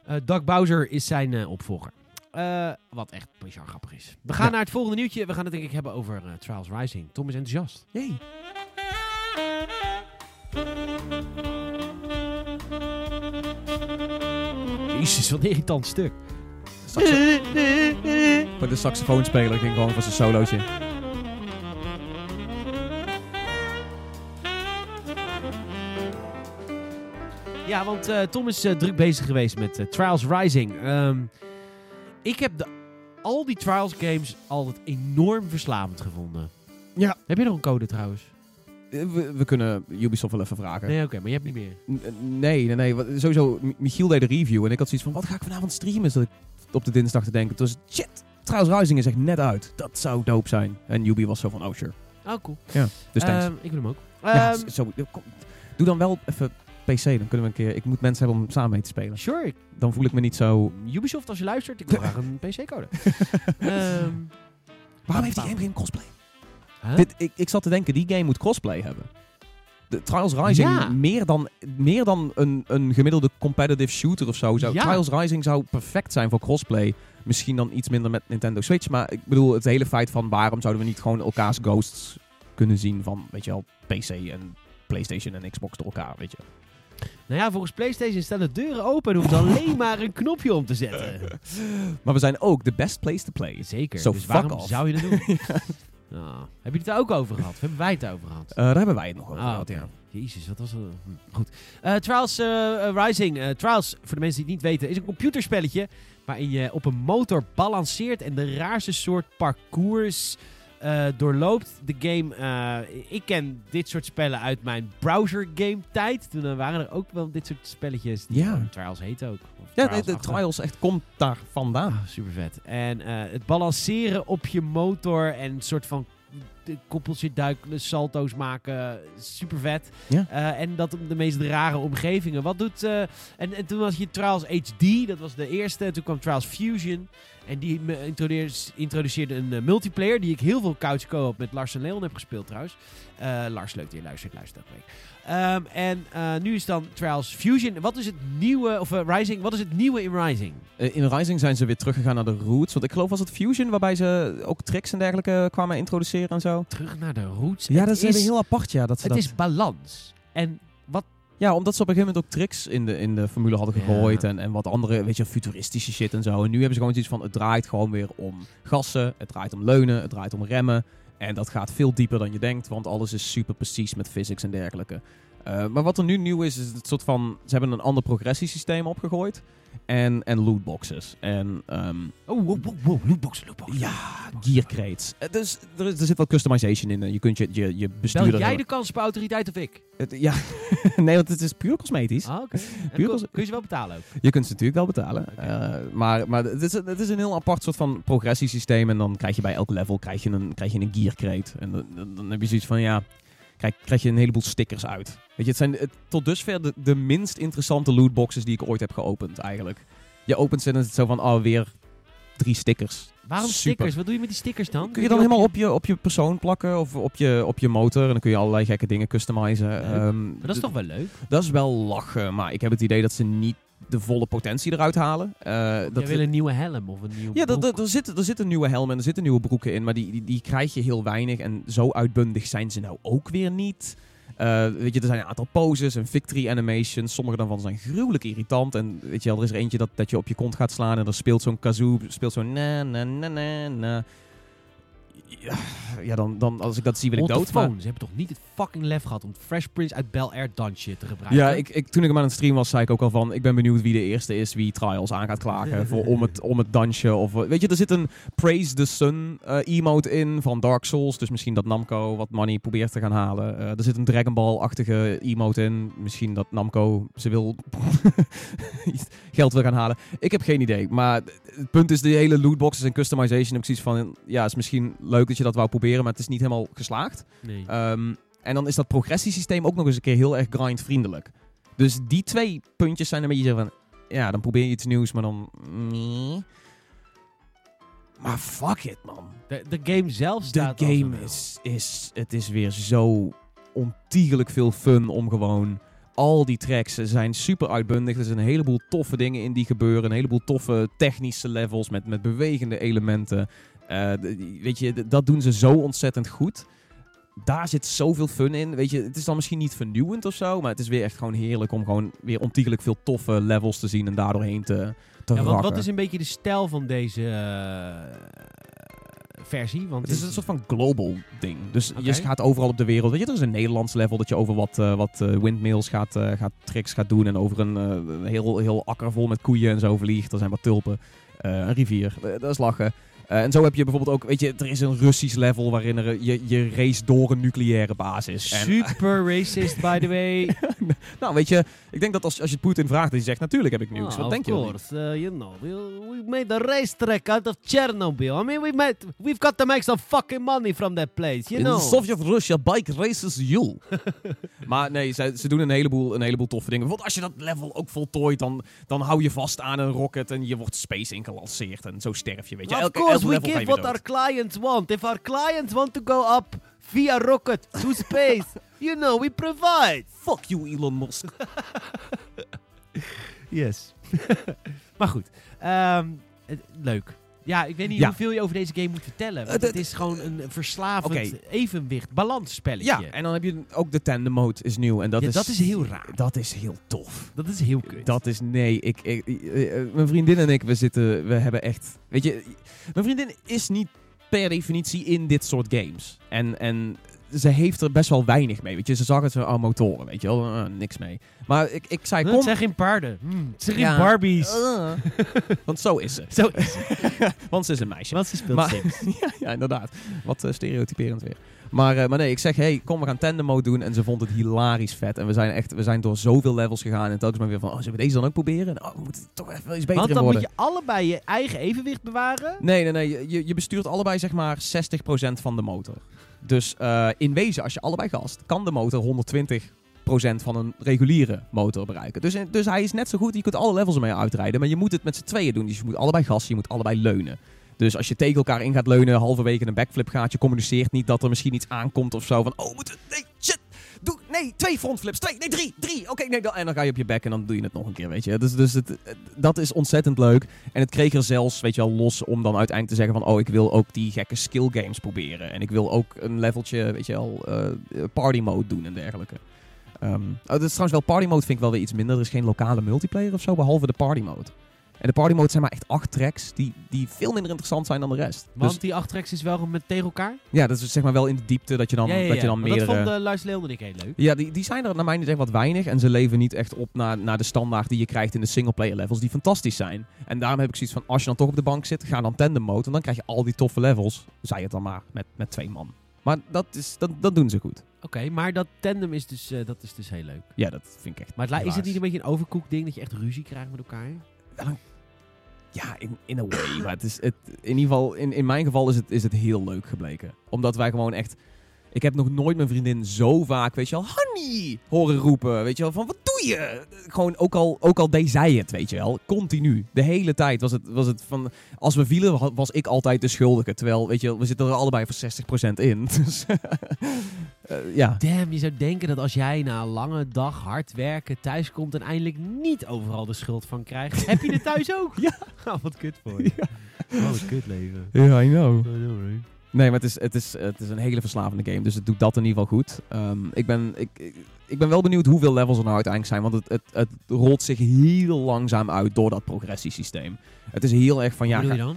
Eh Doug Bowser is zijn eh, opvolger. Eh, wat echt bizar grappig is. We gaan Ja. naar het volgende nieuwtje. We gaan het denk ik hebben over eh, Trials Rising. Tom is enthousiast. Yay. Jezus, wat een irritant stuk. Voor de saxofoonspeler ging gewoon voor zijn solootje. Ja, want eh, Tom is eh, druk bezig geweest met eh, Trials Rising. Ehm, ik heb de, al die Trials games altijd enorm verslavend gevonden. Ja. Heb je nog een code trouwens? We, we kunnen Ubisoft wel even vragen. Nee, oké, maar je hebt niet meer. N- eh, Nee, nee, nee. Sowieso, Michiel deed de review en ik had zoiets van, wat ga ik vanavond streamen? Zat ik op de dinsdag te denken. Dus shit, trouwens Rising is echt net uit. Dat zou dope zijn. En Ubi was zo van, oh sure. Oh, cool. Dus thanks. Ehm, ik wil hem ook. ja, Ehm, zo, eh, kom. Doe dan wel even PC, dan kunnen we een keer... Ik moet mensen hebben om samen mee te spelen. sure. Dan voel ik me niet zo... Ubisoft, als je luistert, ik wil graag een PC-code. Ehm Waarom heeft die game geen crossplay? Huh? Dit, ik, ik zat te denken, die game moet crossplay hebben. de Trials Rising Ja. meer dan, meer dan een, een gemiddelde competitive shooter of zo. Zou, Ja. Trials Rising zou perfect zijn voor crossplay. Misschien dan iets minder met Nintendo Switch. Maar ik bedoel, het hele feit van waarom zouden we niet gewoon elkaars ghosts kunnen zien van, weet je wel, PC en PlayStation en Xbox door elkaar, weet je. Nou ja, volgens PlayStation staan de deuren open en hoeft alleen maar een knopje om te zetten. Maar we zijn ook the best place to play. Zeker. So dus fuck waarom off. zou je dat doen? Nou, heb je het daar ook over gehad? Of hebben wij het over gehad? Eh, daar hebben wij het nog over Ah, gehad, ja. Jezus, wat was dat? Goed. Eh, Trials eh, Rising. Eh, Trials, voor de mensen die het niet weten, is een computerspelletje waarin je op een motor balanceert en de raarste soort parcours eh, doorloopt. De game, eh, ik ken dit soort spellen uit mijn browser game tijd. Toen waren er ook wel dit soort spelletjes die Ja. Trials heet ook. Ja, de, Trials de achter. Trials echt komt daar vandaan. Ah, super vet. En eh, het balanceren op je motor en een soort van koppeltje duiken, salto's maken, super vet. Ja. Eh, en dat op de meest rare omgevingen. Wat doet. eh, en, en toen was je Trials HD, dat was de eerste. Toen kwam Trials Fusion. En die introduceerde, een multiplayer die ik heel veel couch co-op met Lars en Leon heb gespeeld trouwens. Lars, leuk dat je luistert, luister dat week. Ehm, en eh, nu is dan Trials Fusion. Wat is het nieuwe, of eh, Rising, wat is het nieuwe in Rising? Eh, in Rising zijn ze weer teruggegaan naar de roots. Want ik geloof was het Fusion, waarbij ze ook tricks en dergelijke kwamen introduceren en zo. Terug naar de roots. Ja, Het dat is, heel apart, ja. Dat ze Het dat... is balans. En wat Ja, omdat ze op een gegeven moment ook tricks in de, in de formule hadden Ja. gegooid. En, en wat andere, weet je, futuristische shit en zo. En nu hebben ze gewoon zoiets van, het draait gewoon weer om gassen. Het draait om leunen, het draait om remmen. En dat gaat veel dieper dan je denkt, want alles is super precies met physics en dergelijke. Eh, maar wat er nu nieuw is, is het soort van, ze hebben een ander progressiesysteem opgegooid. En, en lootboxes. En ehm, Oh, wow, wow, wow, lootbox, lootbox. ja, gear crates. Eh, Dus er, is- er zit wel customization in. eh. Je kunt je, je, je Bel bestuurder... jij de kans op autoriteit of ik? Het- ja, nee, want het is puur cosmetisch. Ah, Puur Kun, kun je ze wel betalen ook? Je kunt ze natuurlijk wel betalen. maar maar het, is, het is een heel apart soort van progressiesysteem. En dan krijg je bij elk level krijg je een, krijg je een gear crate. En dan- dan heb je zoiets van, ja, krijg, krijg je een heleboel stickers uit. Weet je, het zijn het, tot dusver de, de minst interessante lootboxes die ik ooit heb geopend eigenlijk. Je opent ze en dan is het zo van, oh, weer drie stickers. Waarom Super. stickers? Wat doe je met die stickers dan? Kun je dan helemaal op je, op je persoon plakken of op je, op je motor. En dan kun je allerlei gekke dingen customizen. Ehm, Maar dat is toch wel leuk? dat is wel lachen, maar ik heb het idee dat ze niet de volle potentie eruit halen. Eh, dat wil een nieuwe helm of een nieuw ja, er, zitten, er zitten nieuwe helmen en er zitten nieuwe broeken in, maar die, die, die krijg je heel weinig. En zo uitbundig zijn ze nou ook weer niet. Eh, weet je, er zijn een aantal poses en victory animations. Sommige daarvan zijn gruwelijk irritant. En weet je wel, er is er eentje dat, dat je op je kont gaat slaan en er speelt zo'n kazoo, speelt zo'n na na na na na. Ja, ja, dan, dan als ik dat zie wil ik dood. maar- phone. Ze hebben toch niet het fucking lef gehad om Fresh Prince uit Bel Air dansje te gebruiken? Ja, ik, ik, toen ik hem aan het stream was, zei ik ook al van... Ik ben benieuwd wie de eerste is wie Trials aan gaat klagen voor, om, het, om het dansje. Of, eh, weet je, er zit een Praise the Sun eh, emote in van Dark Souls. Dus misschien dat Namco wat money probeert te gaan halen. Eh, er zit een Dragon Ball-achtige emote in. Misschien dat Namco ze wil geld wil gaan halen. Ik heb geen idee. Maar het punt is, de hele lootboxes en customization... heb ik zoiets van... Ja, is misschien leuk dat je dat wou proberen, maar het is niet helemaal geslaagd. Nee. Ehm, en dan is dat progressiesysteem ook nog eens een keer heel erg grindvriendelijk. Dus die twee puntjes zijn een beetje van... Ja, dan probeer je iets nieuws, maar dan... nee. Maar fuck it, man. de, de game zelf De staat als game is, is... Het is weer zo ontiegelijk veel fun om gewoon... Al die tracks zijn super uitbundig. Er zijn een heleboel toffe dingen in die gebeuren. Een heleboel toffe technische levels met, met bewegende elementen. Eh, weet je, dat doen ze zo ontzettend goed. Daar zit zoveel fun in. Weet je, het is dan misschien niet vernieuwend of zo. Maar het is weer echt gewoon heerlijk om gewoon weer ontiegelijk veel toffe levels te zien. En daardoorheen te, te Ja, want rakken. wat is een beetje de stijl van deze eh, versie? Want Het is een soort van global ding. Dus je gaat overal op de wereld. Weet je, er is een Nederlands level dat je over wat, eh, wat windmills gaat, gaat, tricks gaat doen. En over een heel, heel akker vol met koeien en zo vliegt. Er zijn wat tulpen. Een rivier. Dat is lachen. Eh, en zo heb je bijvoorbeeld ook, weet je, er is een Russisch level waarin er, je, je race door een nucleaire basis. En, Super racist, by the way. nou, weet je, ik denk dat als, als je Poetin vraagt, dat hij zegt, natuurlijk heb ik nieuws. Ah, Wat of denk je? course, uh, you know, we, we made a racetrack out of Chernobyl. I mean, we made, we've got to make some fucking money from that place, you In know. Sovjet-Russia bike races you. maar nee, ze, ze doen een heleboel, een heleboel toffe dingen. Bijvoorbeeld als je dat level ook voltooit, dan, dan hou je vast aan een rocket en je wordt space ingelanceerd. En zo sterf je, weet je. of Elke, we give what our clients want. If our clients want to go up via rocket to space, You know we provide. Fuck you, Elon Musk. Yes. maar goed, ehm, leuk. Ja, ik weet niet Ja. hoeveel je over deze game moet vertellen. Want Eh, het is gewoon een verslavend evenwicht, balansspelletje. Ja, en dan heb je ook de tandem mode is nieuw. En dat, Ja, is, dat is heel raar. Dat is heel tof. Dat is heel kut. Dat is, nee, ik, ik, eh, eh, mijn vriendin en ik, we zitten, we hebben echt, weet je, mijn vriendin is niet per definitie in dit soort games. En, en ze heeft er best wel weinig mee, weet je. Ze zag het zo, oh, motoren, weet je wel, eh, niks mee. Maar ik, ik zei, kom... Het zijn geen paarden. Hmm, het zijn geen. Barbies. Eh, want zo is ze. Zo is het. Want ze is een meisje. Want ze speelt Maar- Sims. ja, ja, inderdaad. Wat eh, stereotyperend weer. Maar, eh, maar nee, ik zeg, hey, kom, we gaan tandem mode doen. En ze vond het hilarisch vet. En we zijn echt, we zijn door zoveel levels gegaan. En telkens maar weer van, oh, zullen we deze dan ook proberen? En, oh, we moeten toch even iets beter Want in dan worden. moet je allebei je eigen evenwicht bewaren. Nee, nee, nee. Je, je bestuurt allebei zeg maar 60% van de motor. Dus eh, in wezen, als je allebei gast, kan de motor 120% van een reguliere motor bereiken. Dus, dus hij is net zo goed, je kunt alle levels ermee uitrijden. Maar je moet het met z'n tweeën doen. Dus je moet allebei gassen, je moet allebei leunen. Dus als je tegen elkaar in gaat leunen, halverwege een backflip gaat, je communiceert niet dat er misschien iets aankomt of zo. Van, oh, moeten we- nee, shit, nee, twee frontflips, twee, nee, drie, drie, oké, nee, dan, en dan ga je op je bek en dan doe je het nog een keer, weet je. Dus, dus het, dat is ontzettend leuk. En het kreeg er zelfs, weet je wel, los om dan uiteindelijk te zeggen van... oh, ik wil ook die gekke skill games proberen. En ik wil ook een leveltje, weet je wel, eh, party mode doen en dergelijke. Ehm oh, dat is trouwens wel, party mode vind ik wel weer iets minder. Er is geen lokale multiplayer of zo, behalve de party mode. En de party mode zijn maar echt acht tracks die, die veel minder interessant zijn dan de rest. Want Dus die acht tracks is wel met tegen elkaar. ja, dat is zeg maar wel in de diepte dat je dan, ja, ja, Dat je dan Maar meerdere... Dat vond de Luis Leon en ik heel leuk. Ja, die, die zijn er naar mijn idee echt wat weinig. En ze leven niet echt op naar, naar de standaard die je krijgt in de singleplayer levels, die fantastisch zijn. En daarom heb ik zoiets van, als je dan toch op de bank zit, ga dan tandem mode. Want dan krijg je al die toffe levels, zij het dan maar, met, met twee man. Maar dat, is, dat, dat doen ze goed. Oké, maar dat tandem is dus, eh, dat is dus heel leuk. Ja, dat vind ik echt Maar het, is het niet een beetje een overkoekt ding dat je echt ruzie krijgt met elkaar? Ja, in, in a way. maar het is, het, in ieder geval, in, in mijn geval is het, is het heel leuk gebleken. Omdat wij gewoon echt... Ik heb nog nooit mijn vriendin zo vaak, weet je wel, honey, horen roepen. Weet je wel, van wat doe je? Gewoon, ook al, ook al deed zij het, weet je wel. Continu. De hele tijd was het, was het van... Als we vielen, wa- was ik altijd de schuldige. Terwijl, weet je wel, we zitten er allebei voor 60% in. Dus, eh, ja. Damn, je zou denken dat als jij na een lange dag hard werken thuis komt en eindelijk niet overal de schuld van krijgt, heb je het thuis ook? Ja. Oh, wat kut voor je. Oh, wat kut leven. Ja, I know. I know, right? Nee, maar het is, het, is, het is een hele verslavende game. Dus het doet dat in ieder geval goed. Ehm, ik, ben, ik, ik- ben wel benieuwd hoeveel levels er nou uiteindelijk zijn. Want het, het, het rolt zich heel langzaam uit door dat progressiesysteem. Het is heel erg van... Ja, bedoel je ga-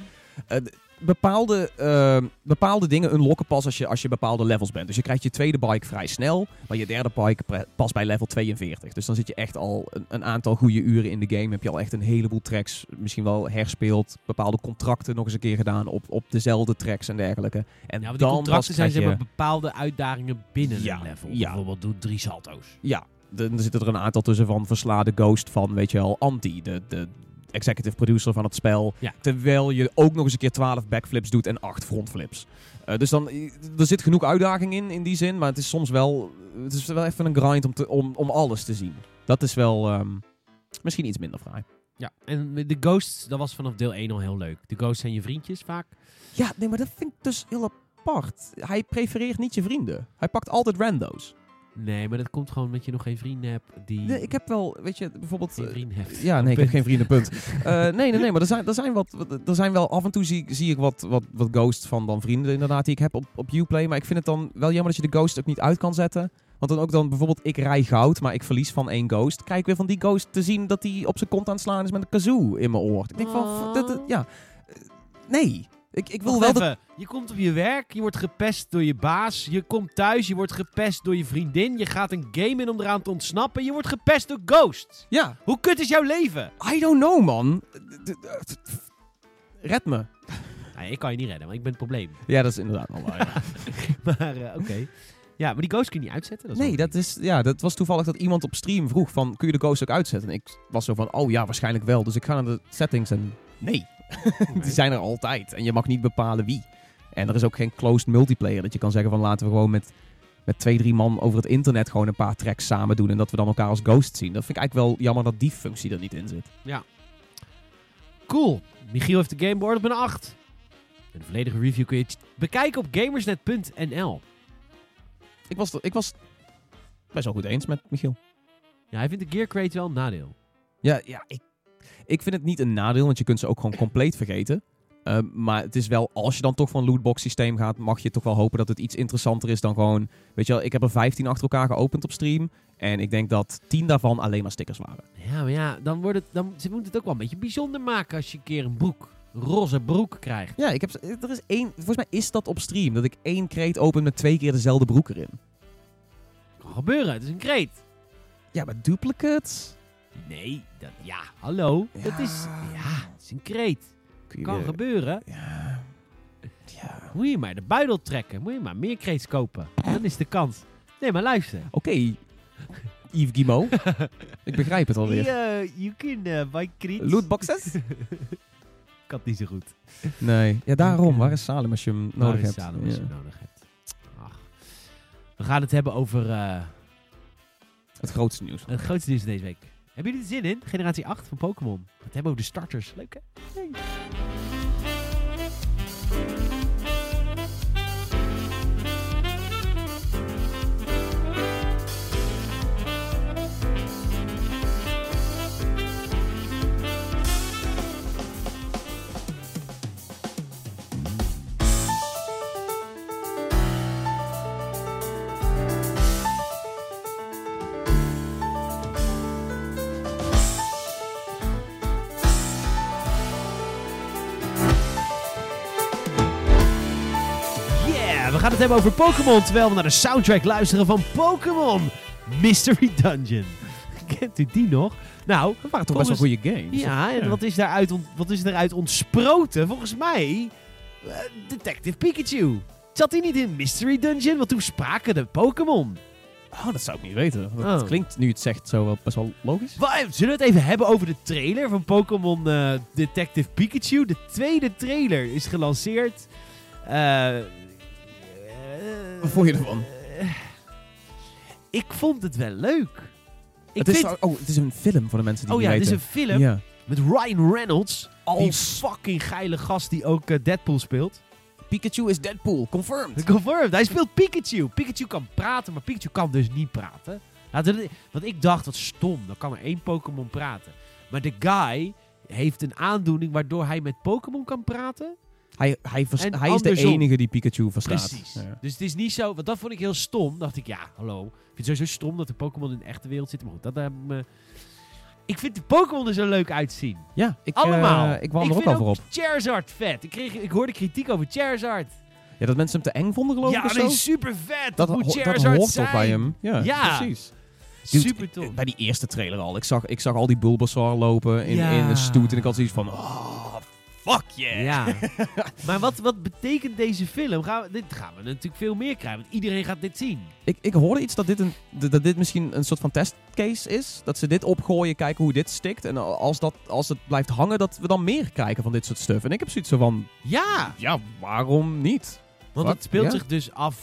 dan? d- bepaalde, ehm, bepaalde dingen unlocken pas als je, als je bepaalde levels bent. Dus je krijgt je tweede bike vrij snel. Maar je derde bike pas bij level 42. Dus dan zit je echt al een, een aantal goede uren in de game. Heb je al echt een heleboel tracks misschien wel herspeeld. Bepaalde contracten nog eens een keer gedaan op, op dezelfde tracks en dergelijke. En Ja, want die dan contracten zijn zeg je- maar bepaalde uitdagingen binnen Ja, een level. ja. Bijvoorbeeld doe drie salto's. Ja, er zitten er een aantal tussen van versla de ghost van, weet je wel, Anti, de, de executive producer van het spel. Ja. Terwijl je ook nog eens een keer 12 backflips doet en 8 frontflips. Eh, dus dan, er zit genoeg uitdaging in, in die zin. Maar het is soms wel, het is wel even een grind om, te, om, om alles te zien. Dat is wel ehm, misschien iets minder fraai. Ja, en de ghosts, dat was vanaf deel 1 al heel leuk. De ghosts zijn je vriendjes vaak. Ja, nee, maar dat vind ik dus heel apart. Hij prefereert niet je vrienden. Hij pakt altijd rando's. Nee, maar dat komt gewoon omdat je nog geen vrienden hebt die... Nee, ik heb wel, weet je, bijvoorbeeld... geen eh, vrienden hebt. Ja, nee, ik heb geen vrienden, punt. Eh, nee, nee, nee, maar er zijn, er zijn, wat, er zijn wel af en toe zie, zie ik wat, wat, wat ghosts van dan vrienden inderdaad die ik heb op, op Uplay. Maar ik vind het dan wel jammer dat je de ghost ook niet uit kan zetten. Want dan ook dan bijvoorbeeld ik rij goud, maar ik verlies van één ghost. Krijg ik weer van die ghost te zien dat hij op zijn kont aan het slaan is met een kazoo in mijn oor. Ik denk van, Oh. dat- ja, Eh, nee. Ik, ik wil wel dat... even. Je komt op je werk, je wordt gepest door je baas. Je komt thuis, je wordt gepest door je vriendin. Je gaat een game in om eraan te ontsnappen. Je wordt gepest door ghosts. Ja, Hoe kut is jouw leven? I don't know man. Red me. Nee, ik kan je niet redden, want ik ben het probleem. Ja, dat is inderdaad wel waar. maar eh, oké. Ja, maar die ghosts kun je niet uitzetten. Dat is Nee, dat, is, ja, dat was toevallig dat iemand op stream vroeg van, kun je de ghost ook uitzetten? En ik was zo van, oh ja, waarschijnlijk wel. Dus ik ga naar de settings en nee, die zijn er altijd. En je mag niet bepalen wie. En er is ook geen closed multiplayer dat je kan zeggen van, laten we gewoon met, met twee, drie man over het internet gewoon een paar tracks samen doen. En dat we dan elkaar als ghost zien. Dat vind ik eigenlijk wel jammer dat die functie er niet in zit. Cool. Michiel heeft de game beoordeeld met een 8. En de volledige review kun je bekijken op gamersnet.nl. Ik was, ik was best wel goed eens met Michiel. Ja, hij vindt de gear crate wel een nadeel. Ja, ja ik, ik vind het niet een nadeel, want je kunt ze ook gewoon compleet vergeten. Uh, maar het is wel, als je dan toch van lootbox systeem gaat, mag je toch wel hopen dat het iets interessanter is dan gewoon... Weet je wel, ik heb er 15 achter elkaar geopend op stream. En ik denk dat 10 daarvan alleen maar stickers waren. Ja, maar ja, dan wordt het, dan, ze moeten het ook wel een beetje bijzonder maken als je een keer een broek, roze broek krijgt. Ja, ik heb, er is één, volgens mij is dat op stream, dat ik één kreet open met twee keer dezelfde broek erin. Kan gebeuren, het is een kreet. Ja, maar duplicates? Nee, dat, ja, hallo. Ja. Dat is, ja, het is een kreet. Kun je Kan weer- gebeuren. Ja. Ja. Moet je maar de buidel trekken. Moet je maar meer kreets kopen. Dan is de kans. Nee, maar luister. Oké, Yves Guillemot. ik begrijp het alweer. Ja, you can uh, buy kreets. Lootboxes? Kan niet zo goed. Nee. Ja, daarom. Waar is Salem als je hem Waar nodig is hebt? Salem als je Ja. hem nodig hebt. Ach. We gaan het hebben over eh, Het grootste nieuws. het grootste nieuws deze week. Hebben jullie zin in? Generatie 8 van Pokémon. We het hebben over de starters. Leuk hè? Het hebben over Pokémon. Terwijl we naar de soundtrack luisteren van Pokémon Mystery Dungeon. Kent u die nog? Nou, Dat waren toch best wel goede games. Ja, en wat is, daaruit ont- wat is eruit ontsproten? Volgens mij eh, Detective Pikachu. Zat hij niet in Mystery Dungeon? Want toen spraken de Pokémon. Oh, dat zou ik niet weten. Dat Oh. klinkt, nu het zegt, zo wel best wel logisch. Wa- Zullen we het even hebben over de trailer van Pokémon eh, Detective Pikachu? De tweede trailer is gelanceerd. Eh, eh, Wat vond je ervan? eh, ik vond het wel leuk. Ik het, is, vind, oh, het is een film voor de mensen die oh het ja, het is weten. een film Ja. met Ryan Reynolds. Die Als fucking geile gast die ook eh, Deadpool speelt. Pikachu is Deadpool, confirmed. Confirmed. Hij speelt Pikachu. Pikachu kan praten, maar Pikachu kan dus niet praten. Want ik dacht, wat stom. Dan kan er één Pokémon praten. Maar de guy heeft een aandoening waardoor hij met Pokémon kan praten. Hij, hij, hij is de enige die Pikachu verstaat. Precies. Ja. Dus het is niet zo... Want dat vond ik heel stom. dacht ik, ja, hallo. Ik vind het sowieso stom dat de Pokémon in de echte wereld zitten. Maar goed, dat... hebben me... Ik vind de Pokémon er zo leuk uitzien. Ja, ik, Allemaal. eh, ik wou er ook al voor op. Charizard vet. Ik, kreeg, ik hoorde kritiek over Charizard. Ja, dat mensen hem te eng vonden, geloof ik, Ja, nee, zo. super vet. Dat, Dat, moet dat Charizard hoort zijn. bij hem. Ja, Ja. precies. Dude, Super tof. Bij die eerste trailer al. Ik zag, ik zag al die Bulbasaur lopen in, Ja. in een stoet. En ik had zoiets van... Oh, fuck yeah. Ja. maar wat, wat betekent deze film? Gaan we, dit gaan we natuurlijk veel meer krijgen. Want iedereen gaat dit zien. Ik, ik hoorde iets dat dit, een, dat dit misschien een soort van testcase is. Dat ze dit opgooien, kijken hoe dit stikt. En als, dat, als het blijft hangen, dat we dan meer krijgen van dit soort stuff. En ik heb zoiets zo van... Ja. Ja, waarom niet? Want Wat? het speelt Ja. zich dus af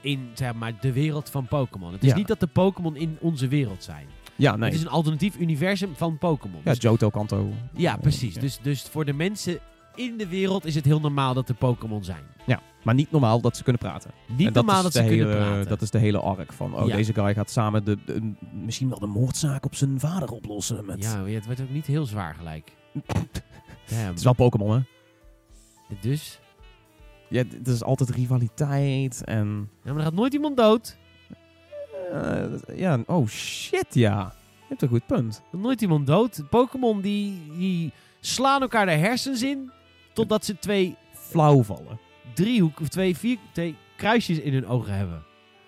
in zeg maar, de wereld van Pokémon. Het is Ja. niet dat de Pokémon in onze wereld zijn. Ja, nee. Het is een alternatief universum van Pokémon. Ja, Dus- Johto, Kanto. ja, precies. Ja. Dus, dus voor de mensen in de wereld is het heel normaal dat er Pokémon zijn. Maar niet normaal dat ze kunnen praten. Niet En normaal is dat ze hele, kunnen praten. Dat is de hele arc van... Oh, Ja. deze guy gaat samen de, de- misschien wel de moordzaak op zijn vader oplossen. Met... Ja, het wordt ook niet heel zwaar gelijk. Het is wel Pokémon, hè? Dus? Ja, het is altijd rivaliteit en... Ja, maar er gaat nooit iemand dood. Eh, ja, oh shit, ja. Je hebt een goed punt. Nooit iemand dood. Pokémon die, die slaan elkaar de hersens in. Totdat ze twee Flauw vallen. driehoek of twee, vier, twee kruisjes in hun ogen hebben.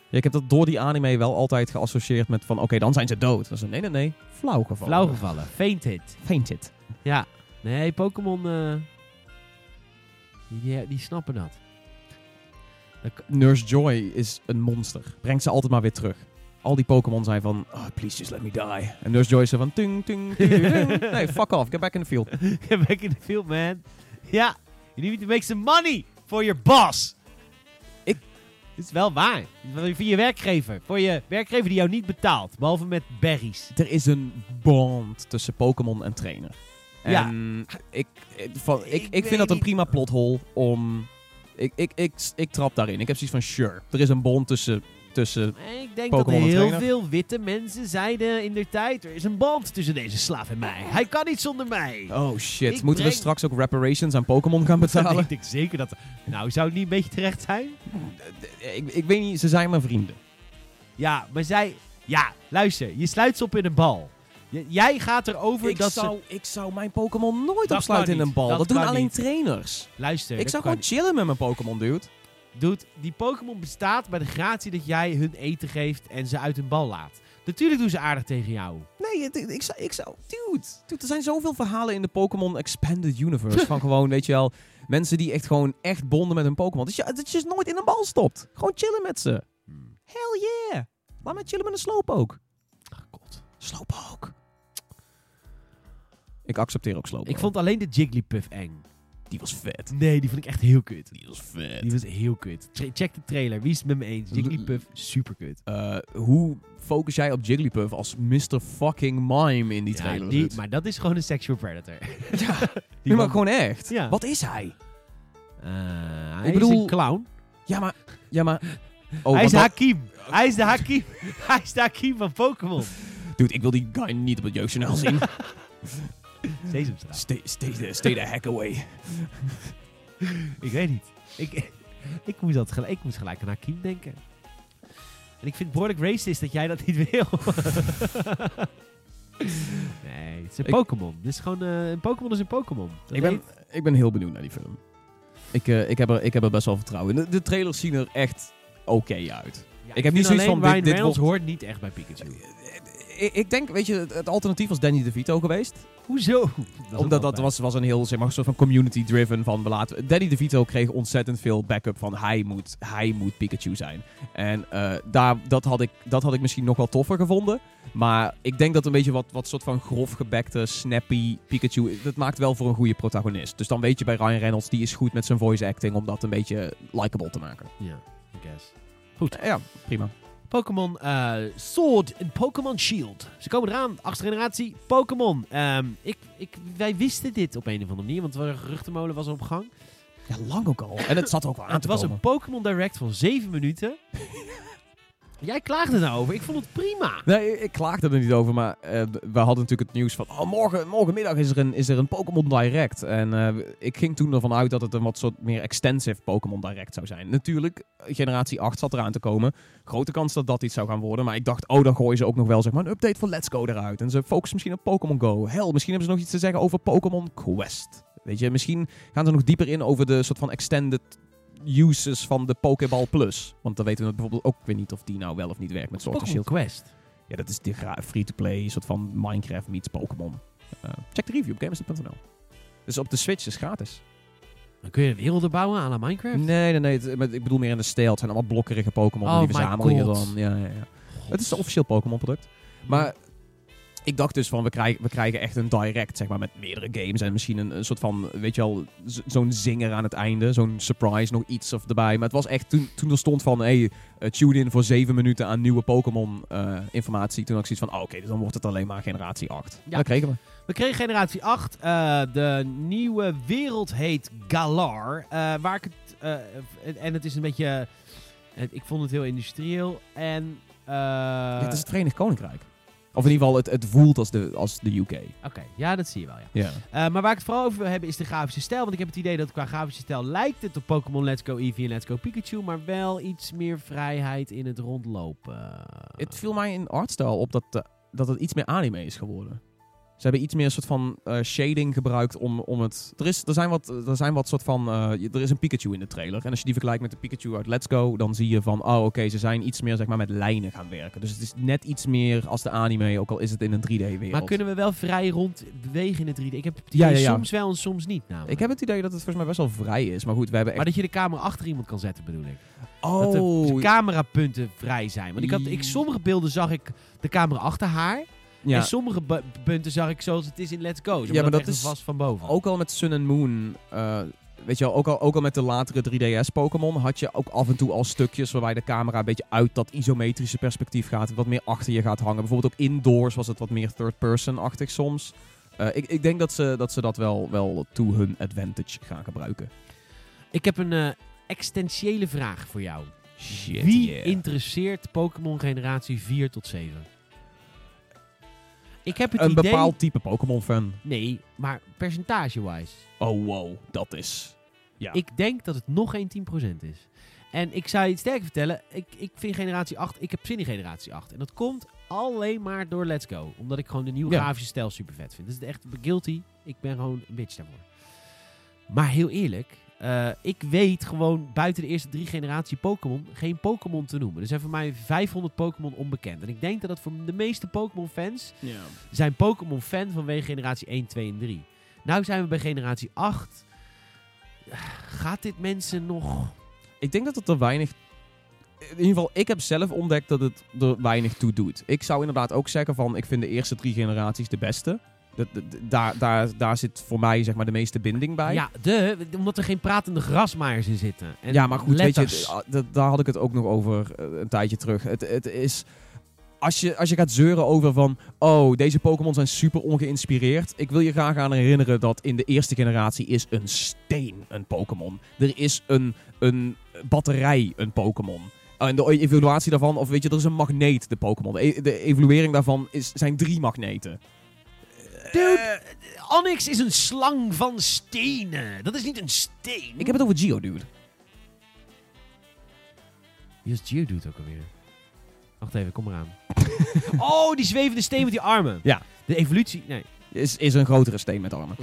Ja, ik heb dat door die anime wel altijd geassocieerd met van... Oké, dan zijn ze dood. Dan is het, nee, nee, nee. Flauw gevallen. Flauw gevallen. Fainted. Fainted. Ja. Nee, Pokémon... eh, die, die snappen dat. Nurse Joy is een monster. Brengt ze altijd maar weer terug. Al die Pokémon zijn van... Oh, please just let me die. En Nurse Joy is van... Ting, ting, ting, ting. Nee, fuck off. Get back in the field. Get back in the field, man. Ja. You need to make some money for your boss. Ik- Het is wel waar. Voor je werkgever. Voor je werkgever die jou niet betaalt. Behalve met berries. Er is een bond tussen Pokémon en trainer. Ja. En ik, ik, van, ik, Ik ik, vind dat een prima plothol om... Ik, ik, ik, ik trap daarin. Ik heb zoiets van, sure. Er is een bond tussen tussen... Ik denk dat en heel trainer? veel witte mensen zeiden in der tijd... er is een band tussen deze slaaf en mij. Hij kan niet zonder mij. Oh shit, Ik moeten we straks ook reparations aan Pokémon gaan betalen? ik denk zeker dat... Nou, zou het niet een beetje terecht zijn? ik, ik weet niet, ze zijn mijn vrienden. Ja, maar zij... Ja, luister. Je sluit ze op in een bal. Jij gaat erover Ik dat zou, ik zou mijn Pokémon nooit Dat opsluiten in een bal. Dat Dat, doen alleen niet. trainers. ze... Luister, Ik dat zou gewoon chillen met mijn Pokémon, dude. Dude, die Pokémon bestaat bij de gratie dat jij hun eten geeft en ze uit hun bal laat. Natuurlijk doen ze aardig tegen jou. Nee, het- ik, zou, ik zou... Dude, dude, er zijn zoveel verhalen in de Pokémon Expanded Universe. van gewoon, weet je wel, mensen die echt gewoon echt bonden met hun Pokémon. Dus ja, dat je ze nooit in een bal stopt. Gewoon chillen met ze. Hell yeah. Laat mij chillen met een Slowpoke. Ach, god. Slowpoke. Ik accepteer ook Slowpoke. Ik vond alleen de Jigglypuff eng. die was vet. Nee, die vond ik echt heel kut. Die was vet. Die was heel kut. Tra- Check de trailer. Wie is het met me eens? Jigglypuff, super kut. Eh, hoe focus jij op Jigglypuff als Mr. fucking Mime in die trailer? die, maar dat is gewoon een sexual predator. ja, Die nee, maar gewoon echt. Ja. Wat is hij? Eh, hij Ik is een clown. Ja, maar... Ja, maar... Oh, hij is Hakim. Hij is de Hakim. hij is de Hakim van Pokémon. Dude, ik wil die guy niet op het jeugdjournaal zien. Sesamstraat. stay, stay, the, stay the heck away. Ik weet niet. Ik, ik, moest dat gelijk, ik moest gelijk aan Hakim denken. En ik vind het behoorlijk racist dat jij dat niet wil. nee, het is een Pokémon. Dit is gewoon, eh, een Pokémon is een Pokémon. Ik ben, heet- ik ben heel benieuwd naar die film. Ik, eh, ik, heb, er, ik heb er best wel vertrouwen in. De, de trailers zien er echt oké uit. Ja, ik heb niet zoiets alleen van, dit- Ryan dit Reynolds wordt- hoort niet echt bij Pikachu. Ik, ik denk, weet je, het, alternatief was Danny DeVito geweest. Hoezo? Dat Omdat dat was, was een heel, zeg maar, soort van community-driven van, we laten... Danny DeVito kreeg ontzettend veel backup van, hij moet, hij moet Pikachu zijn. En eh, daar, dat, had ik, dat had ik misschien nog wel toffer gevonden. Maar ik denk dat een beetje wat, wat soort van grof gebekte, snappy Pikachu, dat maakt wel voor een goede protagonist. Dus dan weet je bij Ryan Reynolds, die is goed met zijn voice acting om dat een beetje likable te maken. Ja, I guess. Goed. Ja, prima. Pokémon eh, Sword en Pokémon Shield. Ze komen eraan, achtste generatie Pokémon. Ehm, ik, ik, wij wisten dit op een of andere manier, want de geruchtenmolen was op gang. Ja, lang ook al. En het zat ook wel aan Het te was een Pokémon Direct van 7 minuten. Jij klaagde nou over. Ik vond het prima. Nee, ik- klaagde er niet over, maar eh, we hadden natuurlijk het nieuws van... Oh, morgen, morgenmiddag is er een, is er een Pokémon Direct. En eh, ik ging toen ervan uit dat het een wat soort meer extensive Pokémon Direct zou zijn. Natuurlijk, generatie 8 zat eraan te komen. Grote kans dat dat iets zou gaan worden. Maar ik dacht, oh, dan gooien ze ook nog wel zeg maar, een update van Let's Go eruit. En ze focussen misschien op Pokémon Go. Hell, misschien hebben ze nog iets te zeggen over Pokémon Quest. Weet je, misschien gaan ze nog dieper in over de soort van extended uses van de Pokéball Plus. Want dan weten we bijvoorbeeld ook weer niet of die nou wel of niet werkt met Pokémon Shield. Quest. Ja, dat is de free-to-play, soort van Minecraft meets Pokémon. Eh, check de review op gamersnet.nl. Dus op de Switch is gratis. Dan kun je werelden bouwen aan Minecraft. Nee, nee, nee. het- ik bedoel meer in de stijl. Het zijn allemaal blokkerige Pokémon. Oh die my verzamel je dan. Ja, ja, ja. Het is een officieel Pokémon product. Maar ik dacht dus van, we krijgen, we krijgen echt een direct, zeg maar, met meerdere games. En misschien een, een soort van, weet je wel, zo'n zinger aan het einde. Zo'n surprise, nog iets of erbij. Maar het was echt, toen, toen er stond van, hey, eh, tune in voor zeven minuten aan nieuwe Pokémon eh, informatie. Toen had ik zoiets van, oh, oké, dus dan wordt het alleen maar generatie 8. Ja. Dat kregen we. We kregen generatie 8. eh, de nieuwe wereld heet Galar. waar ik het, en het is een beetje... ik vond het heel industrieel. En... het is het Verenigd Koninkrijk. Of in ieder geval, het, het voelt als de, als de UK. Oké, ja, dat zie je wel, ja. Ja. Eh, maar waar ik het vooral over wil hebben is de grafische stijl. Want ik heb het idee dat qua grafische stijl lijkt het op Pokémon Let's Go Eevee en Let's Go Pikachu. Maar wel iets meer vrijheid in het rondlopen. Het viel mij in artstyle op dat, eh, dat het iets meer anime is geworden. Ze hebben iets meer een soort van eh, shading gebruikt om, om het... Er, is, er, zijn wat, er zijn wat soort van... eh, er is een Pikachu in de trailer. En als je die vergelijkt met de Pikachu uit Let's Go... dan zie je van... Oh, oké, ze zijn iets meer zeg maar, met lijnen gaan werken. Dus het is net iets meer als de anime... ook al is het in een 3D-wereld. Maar kunnen we wel vrij rond bewegen in het 3D? Ik heb het Ja, idee ja, ja. soms wel en soms niet namelijk. Ik heb het idee dat het volgens mij best wel vrij is. Maar goed, we hebben Maar echt... dat je de camera achter iemand kan zetten bedoel ik. Dat de Oh, camerapunten vrij zijn. Want ik had, ik, sommige beelden zag ik de camera achter haar. Ja. En sommige punten zag ik zoals het is in Let's Go. Ja, maar dat is vast van boven. Ook al met Sun and Moon, eh, weet je wel, ook al, ook al met de latere 3DS-Pokémon had je ook af en toe al stukjes waarbij de camera een beetje uit dat isometrische perspectief gaat. Wat meer achter je gaat hangen. Bijvoorbeeld ook indoors was het wat meer third-person-achtig soms. Eh, ik, ik denk dat ze dat, ze dat wel, wel to hun advantage gaan gebruiken. Ik heb een eh, existentiële vraag voor jou. Shit, Wie yeah. interesseert Pokémon generatie 4 tot 7? Ik heb het Een idee... bepaald type Pokémon-fan. Nee, maar percentage-wise. Oh, wow. Dat is... Ja. Ik denk dat het nog geen 10% is. En ik zou je het sterker vertellen, ik, ik vind generatie 8, ik heb zin in generatie 8. En dat komt alleen maar door Let's Go. Omdat ik gewoon de nieuwe Ja. grafische stijl super vet vind. Dat is echt guilty. Ik ben gewoon een bitch daarvoor. Maar heel eerlijk, eh, ik weet gewoon buiten de eerste drie generatie Pokémon geen Pokémon te noemen. Er zijn voor mij 500 Pokémon onbekend. En ik denk dat dat voor de meeste Pokémon fans ja. zijn Pokémon fan vanwege generatie 1, 2 en 3. Nou zijn we bij generatie 8. Gaat dit mensen nog... Ik denk dat het er weinig... In ieder geval, ik heb zelf ontdekt dat het er weinig toe doet. Ik zou inderdaad ook zeggen van, ik vind de eerste drie generaties de beste. Dat, dat- daar, daar, daar zit voor mij zeg maar de meeste binding bij. Ja, de, omdat er geen pratende grasmaaiers in zitten. En ja, maar goed, weet je, ah, dat- daar had ik het ook nog over eh, een tijdje terug. Het, het is... Als je, als je gaat zeuren over van... Oh, deze Pokémon zijn super ongeïnspireerd. Ik wil je graag aan herinneren dat in de eerste generatie is een steen een Pokémon. Er is een, een batterij een Pokémon. En de evaluatie daarvan, of weet je, er is een magneet, de Pokémon. E- De evaluering daarvan is, zijn drie magneten. Dude, Onyx is een slang van stenen. Dat is niet een steen. Ik heb het over Geodude. Wie is Geodude ook alweer? Wacht even, kom eraan. oh, die zwevende steen met die armen. Ja. De evolutie... Nee. Is, is een grotere steen met armen.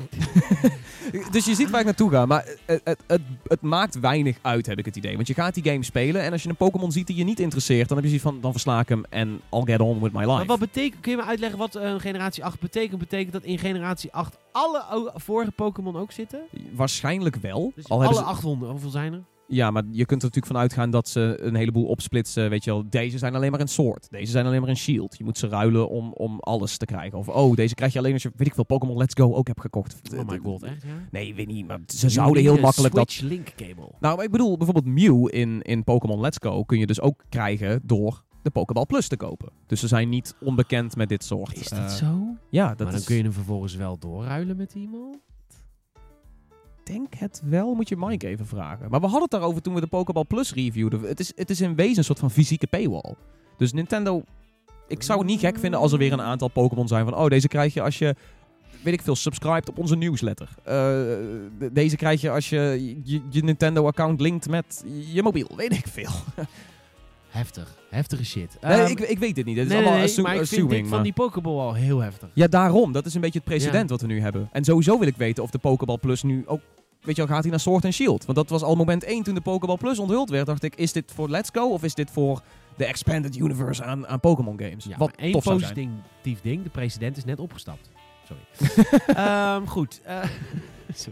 dus je ziet waar ik naartoe ga. Maar het, het, het, het maakt weinig uit, heb ik het idee. Want je gaat die game spelen en als je een Pokémon ziet die je niet interesseert, dan heb je zoiets van, dan versla ik hem en I'll get on with my life. Maar wat betekent... Kun je me uitleggen wat eh, generatie 8 betekent? Betekent dat in generatie 8 alle vorige Pokémon ook zitten? Waarschijnlijk wel. Dus al alle hebben ze, 800, hoeveel zijn er? Ja, maar je kunt er natuurlijk van uitgaan dat ze een heleboel opsplitsen. Weet je wel, deze zijn alleen maar een soort. Deze zijn alleen maar een shield. Je moet ze ruilen om, om alles te krijgen. Of, oh, deze krijg je alleen als je, weet ik veel, Pokémon Let's Go ook hebt gekocht. Oh my god, echt ja? Nee, weet niet. Maar ze zouden heel makkelijk dat Switch link cable. Nou, maar ik bedoel, bijvoorbeeld Mew in, in Pokémon Let's Go kun je dus ook krijgen door de Pokéball Plus te kopen. Dus ze zijn niet onbekend met dit soort. Is eh, dat zo? Ja, dat maar dan is, kun je hem vervolgens wel doorruilen met iemand? Denk het wel. Moet je Mike even vragen. Maar we hadden het daarover toen we de Pokéball Plus reviewden. Het is, het is in wezen een soort van fysieke paywall. Dus Nintendo... Ik zou het niet gek vinden als er weer een aantal Pokémon zijn van... Oh, deze krijg je als je... Weet ik veel, subscribed op onze newsletter. Eh, de- deze krijg je als je je, je Nintendo-account linkt met je mobiel. Weet ik veel. Heftig. Heftige shit. Nee, Ehm, ik, ik weet het niet. Het is nee, allemaal nee, assu- maar ik vind van die Pokéball al heel heftig. Ja, daarom. Dat is een beetje het precedent wat we nu hebben. En sowieso wil ik weten of de Pokéball Plus nu ook... Weet je wel, gaat hij naar Sword and Shield? Want dat was al moment 1 toen de Pokéball Plus onthuld werd. Dacht ik, is dit voor Let's Go of is dit voor de Expanded Universe aan, aan Pokémon games? Ja, wat één positief ding. De president is net opgestapt. Sorry. Ehm, goed. eh.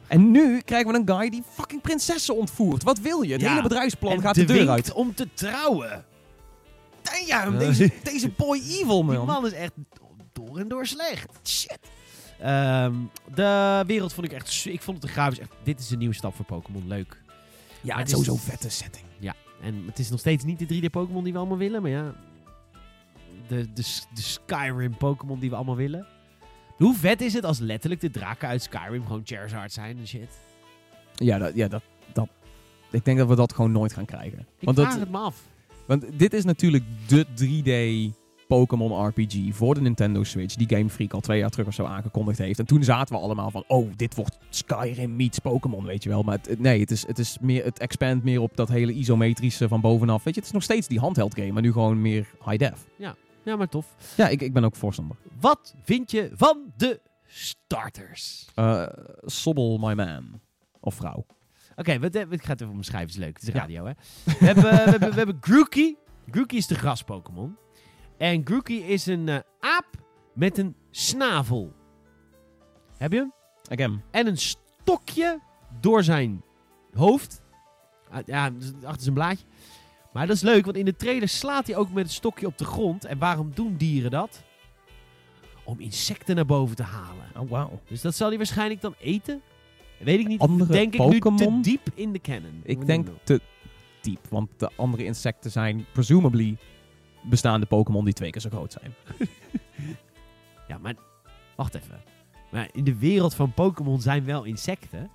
En nu krijgen we een guy die fucking prinsessen ontvoert. Wat wil je? Het Ja, hele bedrijfsplan en gaat de deur uit. om te trouwen. Damn, deze, deze boy evil, Die man. man is echt door en door slecht. Shit. Ehm, de wereld vond ik echt... Ik vond het de grafisch echt... Dit is een nieuwe stap voor Pokémon. Leuk. Ja, Maar het is sowieso een vette setting. En het is nog steeds niet de 3D Pokémon die we allemaal willen, maar ja. De, de, de Skyrim Pokémon die we allemaal willen. Hoe vet is het als letterlijk de draken uit Skyrim gewoon Charizard zijn en shit? Ja, dat, ja dat, dat, ik denk dat we dat gewoon nooit gaan krijgen. Ik Want vraag dat, het me af. Want dit is natuurlijk de 3D Pokémon RPG voor de Nintendo Switch. Die Game Freak al twee jaar terug of zo aangekondigd heeft. En toen zaten we allemaal van, oh, dit wordt Skyrim meets Pokémon, weet je wel. Maar het, nee, het, is, het, is meer, het expand meer op dat hele isometrische van bovenaf. Weet je, het is nog steeds die handheld game, maar nu gewoon meer high def. Ja, maar tof. Ja, ik, ik ben ook voorstander. Wat vind je van de starters? Eh Sobbel, my man. Of vrouw. Oké, ik ga het even omschrijven. Het is leuk. Het is Ja. radio, hè? we, hebben, we, hebben, we hebben Grookey. Grookey is de gras-Pokémon. En Grookey is een eh, aap met een snavel. Heb je hem? Again. En een stokje door zijn hoofd. Ah, Ja, dus achter zijn blaadje. Maar dat is leuk, want in de trailer slaat hij ook met het stokje op de grond. En waarom doen dieren dat? Om insecten naar boven te halen. Oh, wauw. Dus dat zal hij waarschijnlijk dan eten? Weet ik niet. Andere denk ik nu te Pokémon? diep in de canon. Ik denk te diep, want de andere insecten zijn presumably bestaande Pokémon die twee keer zo groot zijn. Ja, maar wacht even. Maar in de wereld van Pokémon zijn wel insecten.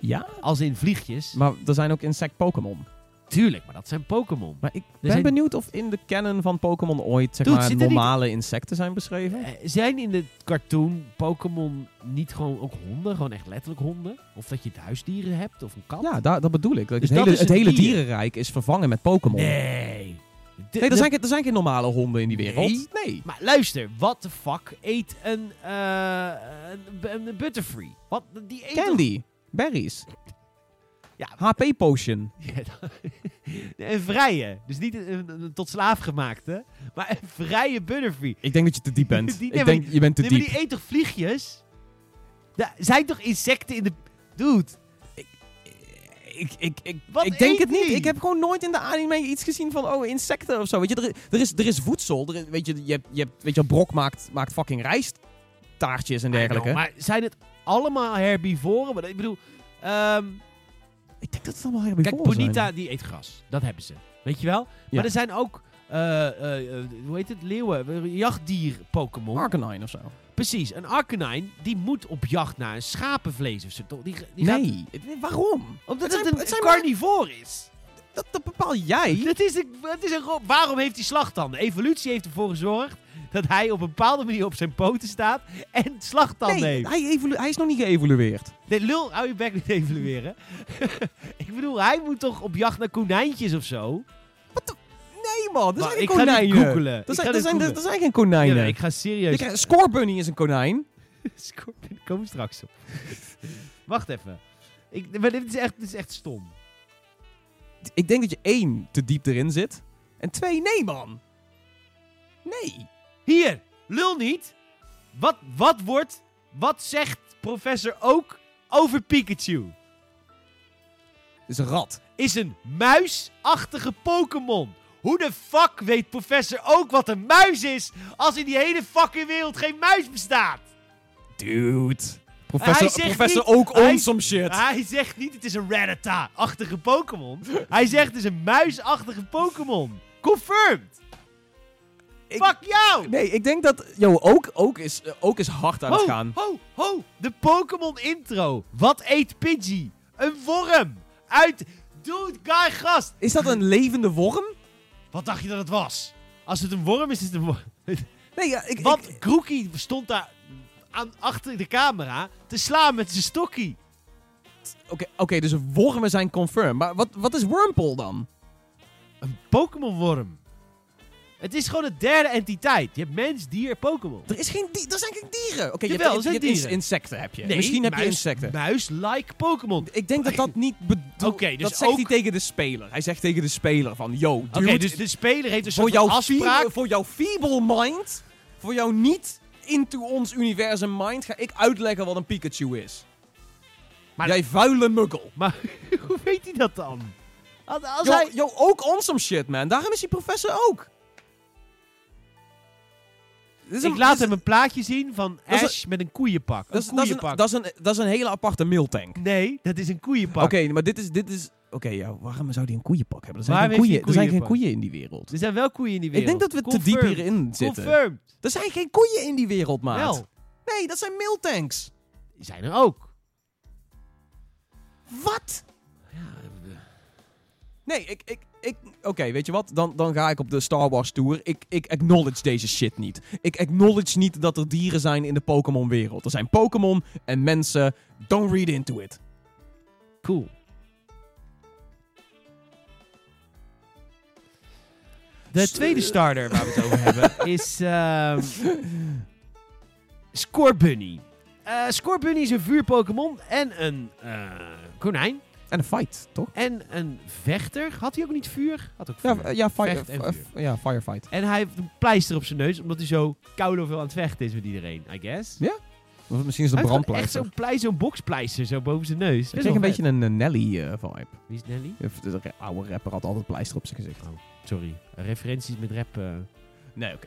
Ja, Als in vliegjes. maar er zijn ook insect Pokémon. Tuurlijk, maar dat zijn Pokémon. Maar ik ben zijn- benieuwd of in de canon van Pokémon ooit zeg Dude, maar, niet- normale insecten zijn beschreven. Eh, zijn in de cartoon Pokémon niet gewoon ook honden? Gewoon echt letterlijk honden? Of dat je het huisdieren hebt of een kat? Ja, daar, dat bedoel ik. Dus het dat hele, is het een hele dier. dierenrijk is vervangen met Pokémon. Nee. De- Nee, er de- zijn, geen- er zijn geen normale honden in die wereld. Nee. Nee. Maar luister, what the fuck eet een, eh een, een Butterfree? Wat, die eet toch- Candy. Berries. Ja. HP potion. Ja, een vrije. Dus niet een, een- een tot slaaf gemaakte, maar een vrije Butterfree. Ik denk dat je te diep bent. Die- ik denk, je bent te Nee, maar diep. die eet toch vliegjes? Ja, zijn toch insecten in de... Dude. Ik, ik, ik, Wat ik denk het niet. Ik heb gewoon nooit in de anime iets gezien van oh, insecten of zo. Weet je, er, er, is, er is voedsel. Er weet je, je hebt, je hebt, weet je, Brok maakt, maakt fucking rijsttaartjes en dergelijke. Know, maar zijn het allemaal herbivoren? Ik bedoel... ehm, ik denk dat het allemaal herbivoren Kijk, Bonita zijn. die eet gras. Dat hebben ze. Weet je wel? Ja. Maar er zijn ook, eh, eh, eh, hoe heet het, leeuwen, eh, jachtdier Pokémon. Arcanine of zo. Precies, een Arcanine die moet op jacht naar een schapenvlees of zo. Die, die gaat- nee. Waarom? omdat het zijn- een, het carnivoor is. Dat, dat bepaal jij. Dat is een, het is een, ro- waarom heeft hij slagtanden? Evolutie heeft ervoor gezorgd dat hij op een bepaalde manier op zijn poten staat en slagtanden Nee, heeft. hij, hij is nog niet geëvolueerd. Nee, lul, hou je bek niet evalueren. ik bedoel, hij moet toch op jacht naar konijntjes of zo? Nee man, dat Maar zijn ik geen ga dit konijnen. googelen. Ik Dat ga zijn, dit dat zijn, googelen. dat zijn geen konijnen. Ik ga serieus... Scorebunny is een konijn. Scorpion, kom straks op. Wacht even. Ik, maar dit is echt, dit is echt stom. Ik denk dat je één, te diep erin zit. En twee, nee man. Nee. Hier, lul niet. Wat, wat wordt, wat zegt professor ook over Pikachu? Het is een rat. Is een muisachtige Pokémon. Hoe de fuck weet professor ook wat een muis is als in die hele fucking wereld geen muis bestaat? Dude. Professor, professor niet- ook on some shit. Hij zegt niet het is een Rattata-achtige Pokémon. Hij zegt het is een muisachtige Pokémon. Confirmed. Ik- Fuck jou! Nee, ik denk dat... Yo, ook, ook, is, ook is hard aan het Ho, gaan. ho, ho. De Pokémon intro. Wat eet Pidgey? Een worm. Uit... Dude, guy, gast. Is dat een levende worm? Wat dacht je dat het was? Als het een worm is, is het een worm. Nee, ja, ik... Want ik- Groekie stond daar aan, achter de camera te slaan met zijn stokkie. Oké, oké, dus wormen zijn confirmed. Maar wat, wat is Wurmple dan? Een Pokémon-worm. Het is gewoon een derde entiteit. Je hebt mens, dier, Pokémon. Er, is geen die- er zijn geen dieren. Oké, je Jawel, hebt, er zijn je hebt ins- dieren. insecten heb je. Nee, Misschien heb je muis- insecten. Muis-like Pokémon. Ik denk dat dat niet bedoelt. Oké, dus dat zegt ook- hij tegen de speler. Hij zegt tegen de speler van, yo, Oké, dude, dus de speler heeft een voor, soort jouw van afspraak. feeble, voor jouw feeble mind, voor jouw niet into ons universum mind, ga ik uitleggen wat een Pikachu is. Maar- Jij vuile muggel. Maar hoe weet hij dat dan? Als, als Yo, hij... yo, ook on some shit, man. Daarom is die professor ook. Ik laat hem een plaatje zien van Ash met een koeienpak. Dat is, een dat, is koeienpak. dat, is een, dat is een hele aparte miltank. Nee, dat is een koeienpak. Oké, maar dit is... Dit is Oké, ja, waarom zou die een koeienpak hebben? Er zijn, geen koeien, er zijn geen koeienpak? koeien in die wereld. Er zijn wel koeien in die wereld. Ik denk dat we te diep hierin zitten. Confirmed. Er zijn geen koeien in die wereld, maat. Wel, Nee, dat zijn miltanks. die zijn er ook. Wat? Ja, Nee, ik... ik, ik Oké, weet je wat? Dan, dan ga ik op de Star Wars Tour. Ik, ik acknowledge deze shit niet. Ik acknowledge niet dat er dieren zijn in de Pokémon-wereld. Er zijn Pokémon en mensen. Don't read into it. cool. De tweede starter waar we het over hebben is ehm Scorbunny. Eh Scorbunny is een vuur-Pokémon en een eh, konijn. En een fight, toch? En een vechter. Had hij ook niet vuur? Had ook vuur. Ja, eh, ja, fire, Vecht en eh, vuur. ja, firefight. En hij heeft een pleister op zijn neus, omdat hij zo koud veel aan het vechten is met iedereen, I guess. Of misschien is het Hij een heeft gewoon echt brandpleister. zo'n plei, zo'n boxpleister zo boven zijn neus. Ik kreeg een beetje een eh, Nelly-vibe. Wie is Nelly? de oude rapper had altijd pleister op zijn gezicht. Sorry, referenties met rap. eh. Nee, oké.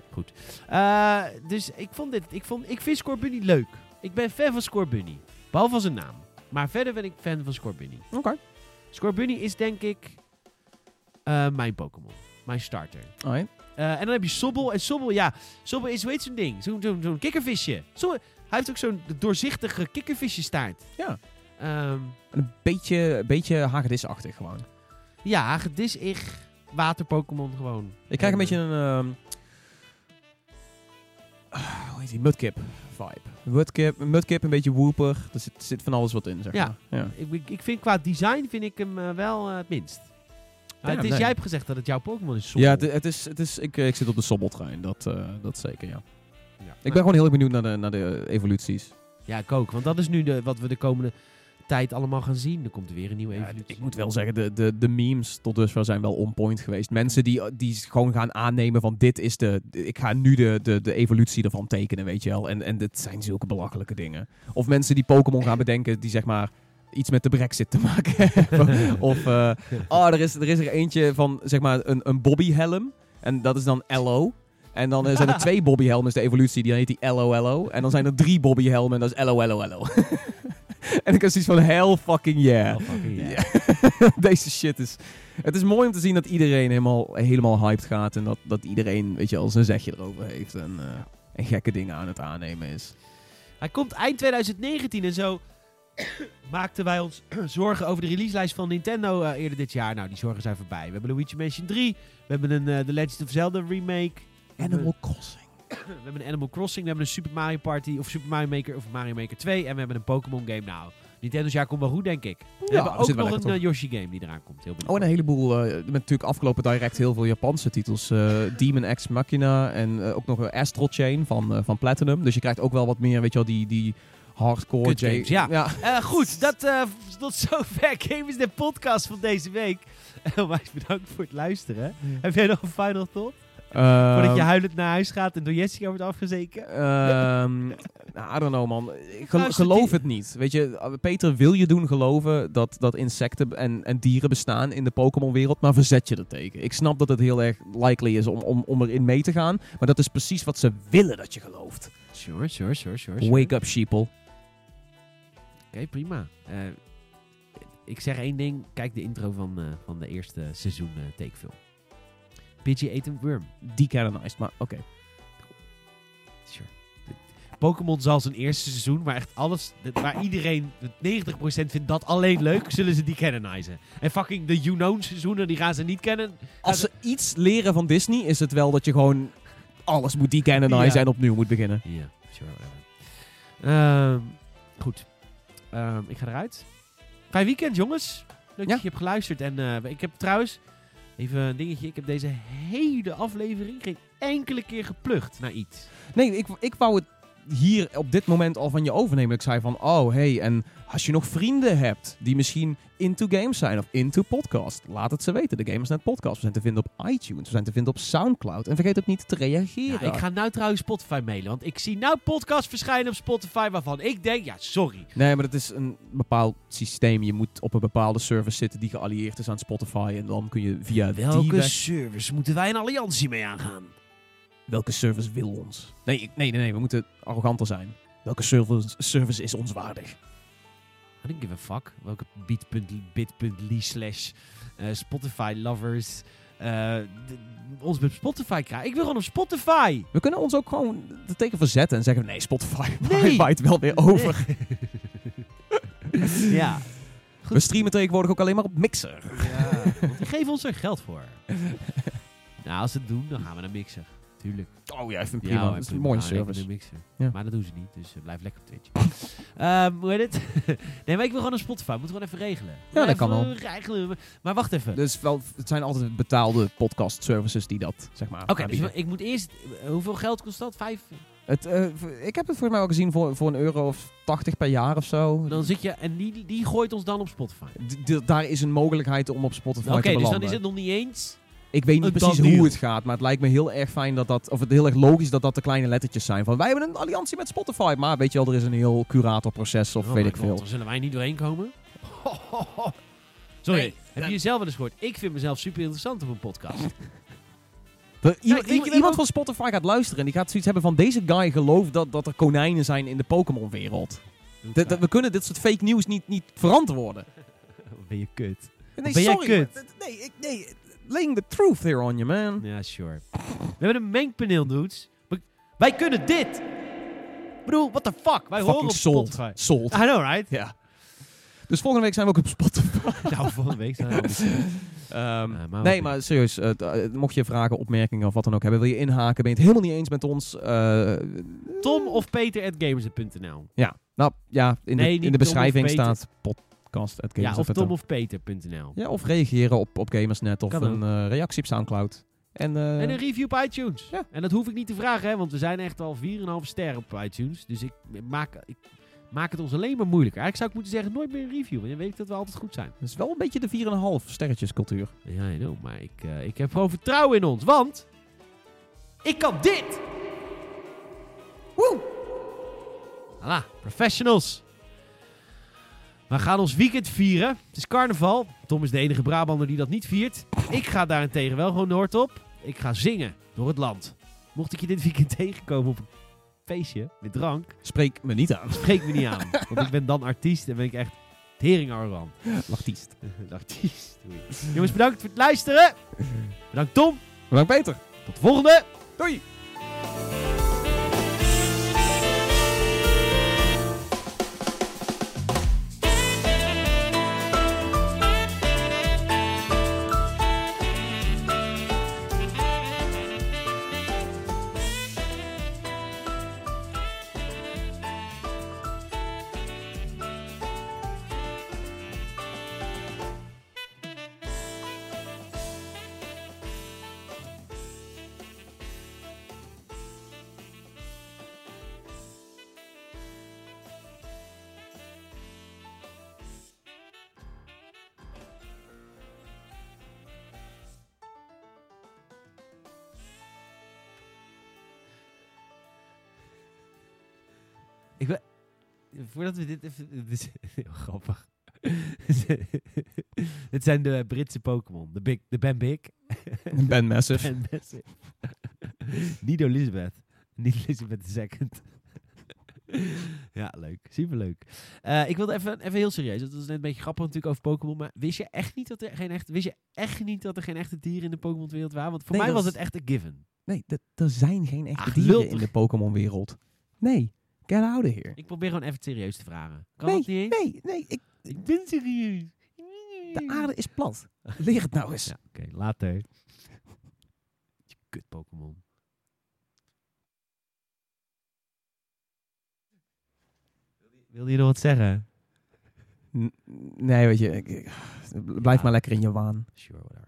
Eh, dus ik vond dit, ik, vond, ik vind Scorbunny leuk. Ik ben fan van Scorbunny. Behalve van zijn naam. Maar verder ben ik fan van Scorbunny. Oké. Scorbunny is denk ik eh, mijn Pokémon. Mijn starter. Alright. Eh, en dan heb je Sobbel. En Sobbel, ja, Sobbel is, weet zo'n ding. Zo'n kikkervisje. Zo, hij heeft ook zo'n doorzichtige kikkervisje staart. Ja. Ehm, Een beetje, een beetje hagedisachtig gewoon. Ja, gedis ich water-Pokémon gewoon. Ik krijg een En, beetje een... ehm, ah, hoe heet die? Mudkip vibe. Mudkip, Mudkip een beetje wooper. Er zit, zit van alles wat in, zeg Ja. maar. Ja. Ik, ik- vind qua design vind ik hem eh, wel eh, het minst. Ja, het is, nee. Jij hebt gezegd dat het jouw Pokémon is. Ja, het, het is, het is, ik, eh, ik zit op de sobbeltrein, dat, dat zeker, ja. Ja. Ik ben gewoon heel erg benieuwd naar de, naar de evoluties. Ja, ik ook. Want dat is nu de, wat we de komende tijd allemaal gaan zien. Er komt er weer een nieuwe Ja, evolutie. ik moet wel zeggen, de, de, de memes tot dusver zijn wel on point geweest. Mensen die, die gewoon gaan aannemen van dit is de... Ik ga nu de, de, de evolutie ervan tekenen, weet je wel. En, en dit zijn zulke belachelijke dingen. Of mensen die Pokémon gaan bedenken die zeg maar iets met de brexit te maken hebben. of, oh, er is, er is er eentje van zeg maar een, een bobbyhelm. En dat is dan LO. En dan zijn er twee bobbyhelmen, is de evolutie, die heet die LOLO. En dan zijn er drie bobbyhelmen en dat is LOLOLO. en ik heb zoiets van hell fucking yeah. Fucking yeah. Deze shit is... Het is mooi om te zien dat iedereen helemaal, helemaal hyped gaat. En dat, dat iedereen, weet je wel, zijn zegje erover heeft. En, eh, en gekke dingen aan het aannemen is. Hij komt eind 2019 en zo maakten wij ons zorgen over de releaselijst van Nintendo eh, eerder dit jaar. Nou, die zorgen zijn voorbij. We hebben Luigi Mansion 3. We hebben een eh, The Legend of Zelda remake. Hebben- Crossing. We hebben een Animal Crossing. We hebben een Super Mario Party of Super Mario Maker of Mario Maker 2. En we hebben een Pokémon game. Nou, Nintendo's jaar komt wel goed, denk ik. we Ja, hebben ook nog een eh, Yoshi game die eraan komt. Heel Oh, een heleboel... eh, met natuurlijk afgelopen direct heel veel Japanse titels. eh, Demon X Machina en ook nog een Astral Chain van, van Platinum. Dus je krijgt ook wel wat meer, weet je wel, die, die hardcore... Games, ja. ja. Goed, dat, tot zover Game is de podcast van deze week. Onwijs bedankt voor het luisteren. Heb jij nog een final thought? Voordat je Ehm, huilend naar huis gaat en door Jessica wordt afgezeken? Ehm, nou, I don't know, man. Ik gel- Luister, geloof het niet. Weet je, Peter wil je doen geloven dat, dat insecten en, en dieren bestaan in de Pokémon-wereld, maar verzet je er tegen. Ik snap dat het heel erg likely is om, om, om erin mee te gaan, maar dat is precies wat ze willen dat je gelooft. Sure, sure, sure, sure. Wake up, sheeple. Oké, prima. Eh, ik zeg één ding. Kijk de intro van, eh, van de eerste seizoen eh takefilm. Pidgey eet een worm. Decanonized, maar oké. Sure. Pokémon zal zijn eerste seizoen, maar echt alles, waar iedereen, 90% vindt dat alleen leuk, zullen ze die canonizen. En fucking de You-Known seizoenen, die gaan ze niet kennen. Als ze iets leren van Disney, is het wel dat je gewoon alles moet decanonizen Ja. en opnieuw moet beginnen. Ja, sure, whatever. Ehm, goed. Ehm, ik ga eruit. Fijn weekend, jongens. Leuk Ja. dat je hebt geluisterd. En eh, ik heb trouwens, even een dingetje. Ik heb deze hele aflevering geen enkele keer geplucht naar iets. Nee, ik, ik wou het hier op dit moment al van je overnemen. Ik zei van, oh hey, en als je nog vrienden hebt die misschien into games zijn of into podcast, laat het ze weten. De Gamersnet podcast. We zijn te vinden op iTunes, we zijn te vinden op Soundcloud. En vergeet ook niet te reageren. Ja, ik ga nou trouwens Spotify mailen. Want ik zie nou podcasts verschijnen op Spotify waarvan ik denk, ja, sorry. Nee, maar het is een bepaald systeem. Je moet op een bepaalde service zitten die geallieerd is aan Spotify. En dan kun je via die Welke weg- service moeten wij een alliantie mee aangaan? Welke service wil ons? Nee, ik- nee, nee, nee, we moeten arroganter zijn. Welke service, service is ons waardig? I don't give a fuck. Welke bit.ly slash eh, Spotify lovers eh, ons met Spotify krijgen. Ik wil gewoon op Spotify. We kunnen ons ook gewoon er tegen verzetten en zeggen: nee, Spotify Nee. waait wel weer over. ja. We streamen tegenwoordig ook alleen maar op Mixer. ja. Want die geven ons er geld voor. nou, als ze het doen, dan gaan we naar Mixer. Tuurlijk. Oh ja, ik vind Ja, prima. dat is een prima. mooie service. Mixer. Ja. Maar dat doen ze niet, dus eh, blijf lekker op Twitch. Ehm, hoe heet het? nee, maar ik wil gewoon een Spotify. Moeten we gewoon even regelen. Ja, dat kan Regelen. Maar wacht even. Dus wel, het zijn altijd betaalde podcast services die dat, zeg maar, Oké, dus ik moet eerst... eh, Hoeveel geld kost dat? Vijf? het, eh, ik heb het voor mij al gezien voor, voor een euro of 80 per jaar of zo. Dan zit je... En die, die gooit ons dan op Spotify. D- daar is een mogelijkheid om op Spotify Oké, te dus belanden. dan is het nog niet eens... Ik weet niet precies hoe het gaat, maar het lijkt me heel erg fijn dat dat, of het heel erg logisch dat dat de kleine lettertjes zijn. Van wij hebben een alliantie met Spotify, maar weet je wel, er is een heel curatorproces of Oh weet ik God, veel. Dan zullen wij niet doorheen komen. Sorry, Nee, heb je jezelf wel eens gehoord? Ik vind mezelf super interessant op een podcast. Iemand, van Spotify gaat luisteren en die gaat zoiets hebben van deze guy gelooft dat, dat er konijnen zijn in de Pokémon-wereld. We kunnen dit soort fake nieuws niet, niet verantwoorden. ben je kut? Nee, Ben jij sorry. kut? maar- Nee, ik, nee, laying the truth here on you, man. Ja, sure. We hebben een mengpaneel, dudes. We- wij kunnen dit! Ik bedoel, what the fuck? Wij horen Fucking op sold. Spotify. Sold. I know, right? Ja. Dus volgende week zijn we ook op Spotify. nou, volgende week zijn we al niet. Ehm, Eh, maar nee, wat- maar serieus. eh, t- eh, mocht je vragen, opmerkingen of wat dan ook hebben, wil je inhaken, ben je het helemaal niet eens met ons? eh, Tom of Peter at gamers.nl. Ja, nou ja, in Nee, de, niet in de Tom beschrijving Peter. staat podcast. Ja, of gamers.nl. Tom of Peter.nl. Ja, of reageren op, op Gamersnet of Kan een eh, reactie op Soundcloud. En, eh, En een review op iTunes. Ja. En dat hoef ik niet te vragen, hè, want we zijn echt al 4,5 ster op iTunes. Dus ik maak, ik maak het ons alleen maar moeilijker. Eigenlijk zou ik moeten zeggen, nooit meer een review. Want dan weet ik dat we altijd goed zijn. dat is wel een beetje de 4,5 sterretjes cultuur. Ja, I know, maar ik, eh, ik heb gewoon vertrouwen in ons. Want ik kan dit! Woe! Voilà, professionals. We gaan ons weekend vieren. Het is carnaval. Tom is de enige Brabander die dat niet viert. Ik ga daarentegen wel gewoon Noord op. Ik ga zingen door het land. Mocht ik je dit weekend tegenkomen op een feestje met drank, Spreek me niet aan. spreek me niet aan. Want ik ben dan artiest en ben ik echt tering arrogant. Artiest. Artiest. Jongens, bedankt voor het luisteren. Bedankt Tom. Bedankt Peter. Tot de volgende. Doei. Voordat we dit even... Dit is heel grappig. Dit zijn de Britse Pokémon. De, big, de Ben Big. Ben Massive. Ben Massive. Niet Elizabeth. Niet Elizabeth II. ja, leuk. Superleuk. Eh ik wilde even, even heel serieus. Dat was net een beetje grappig natuurlijk over Pokémon. Maar wist je echt niet dat er geen echte... Wist je echt niet dat er geen echte dieren in de Pokémon-wereld waren? Want voor Nee, mij was het echt een given. Nee, er zijn geen echte Ach, dieren in de Pokémon-wereld. Nee, get out of here. Ik probeer gewoon even serieus te vragen. Kan nee, dat niet eens? nee, nee, ik, Ik ben serieus. de aarde is plat. Leer het nou eens. Ja, oké. later. Je kut Pokémon. Wilde je nog wat zeggen? N- Nee, weet je, ik- ik- blijf maar lekker in je waan. Sure, whatever.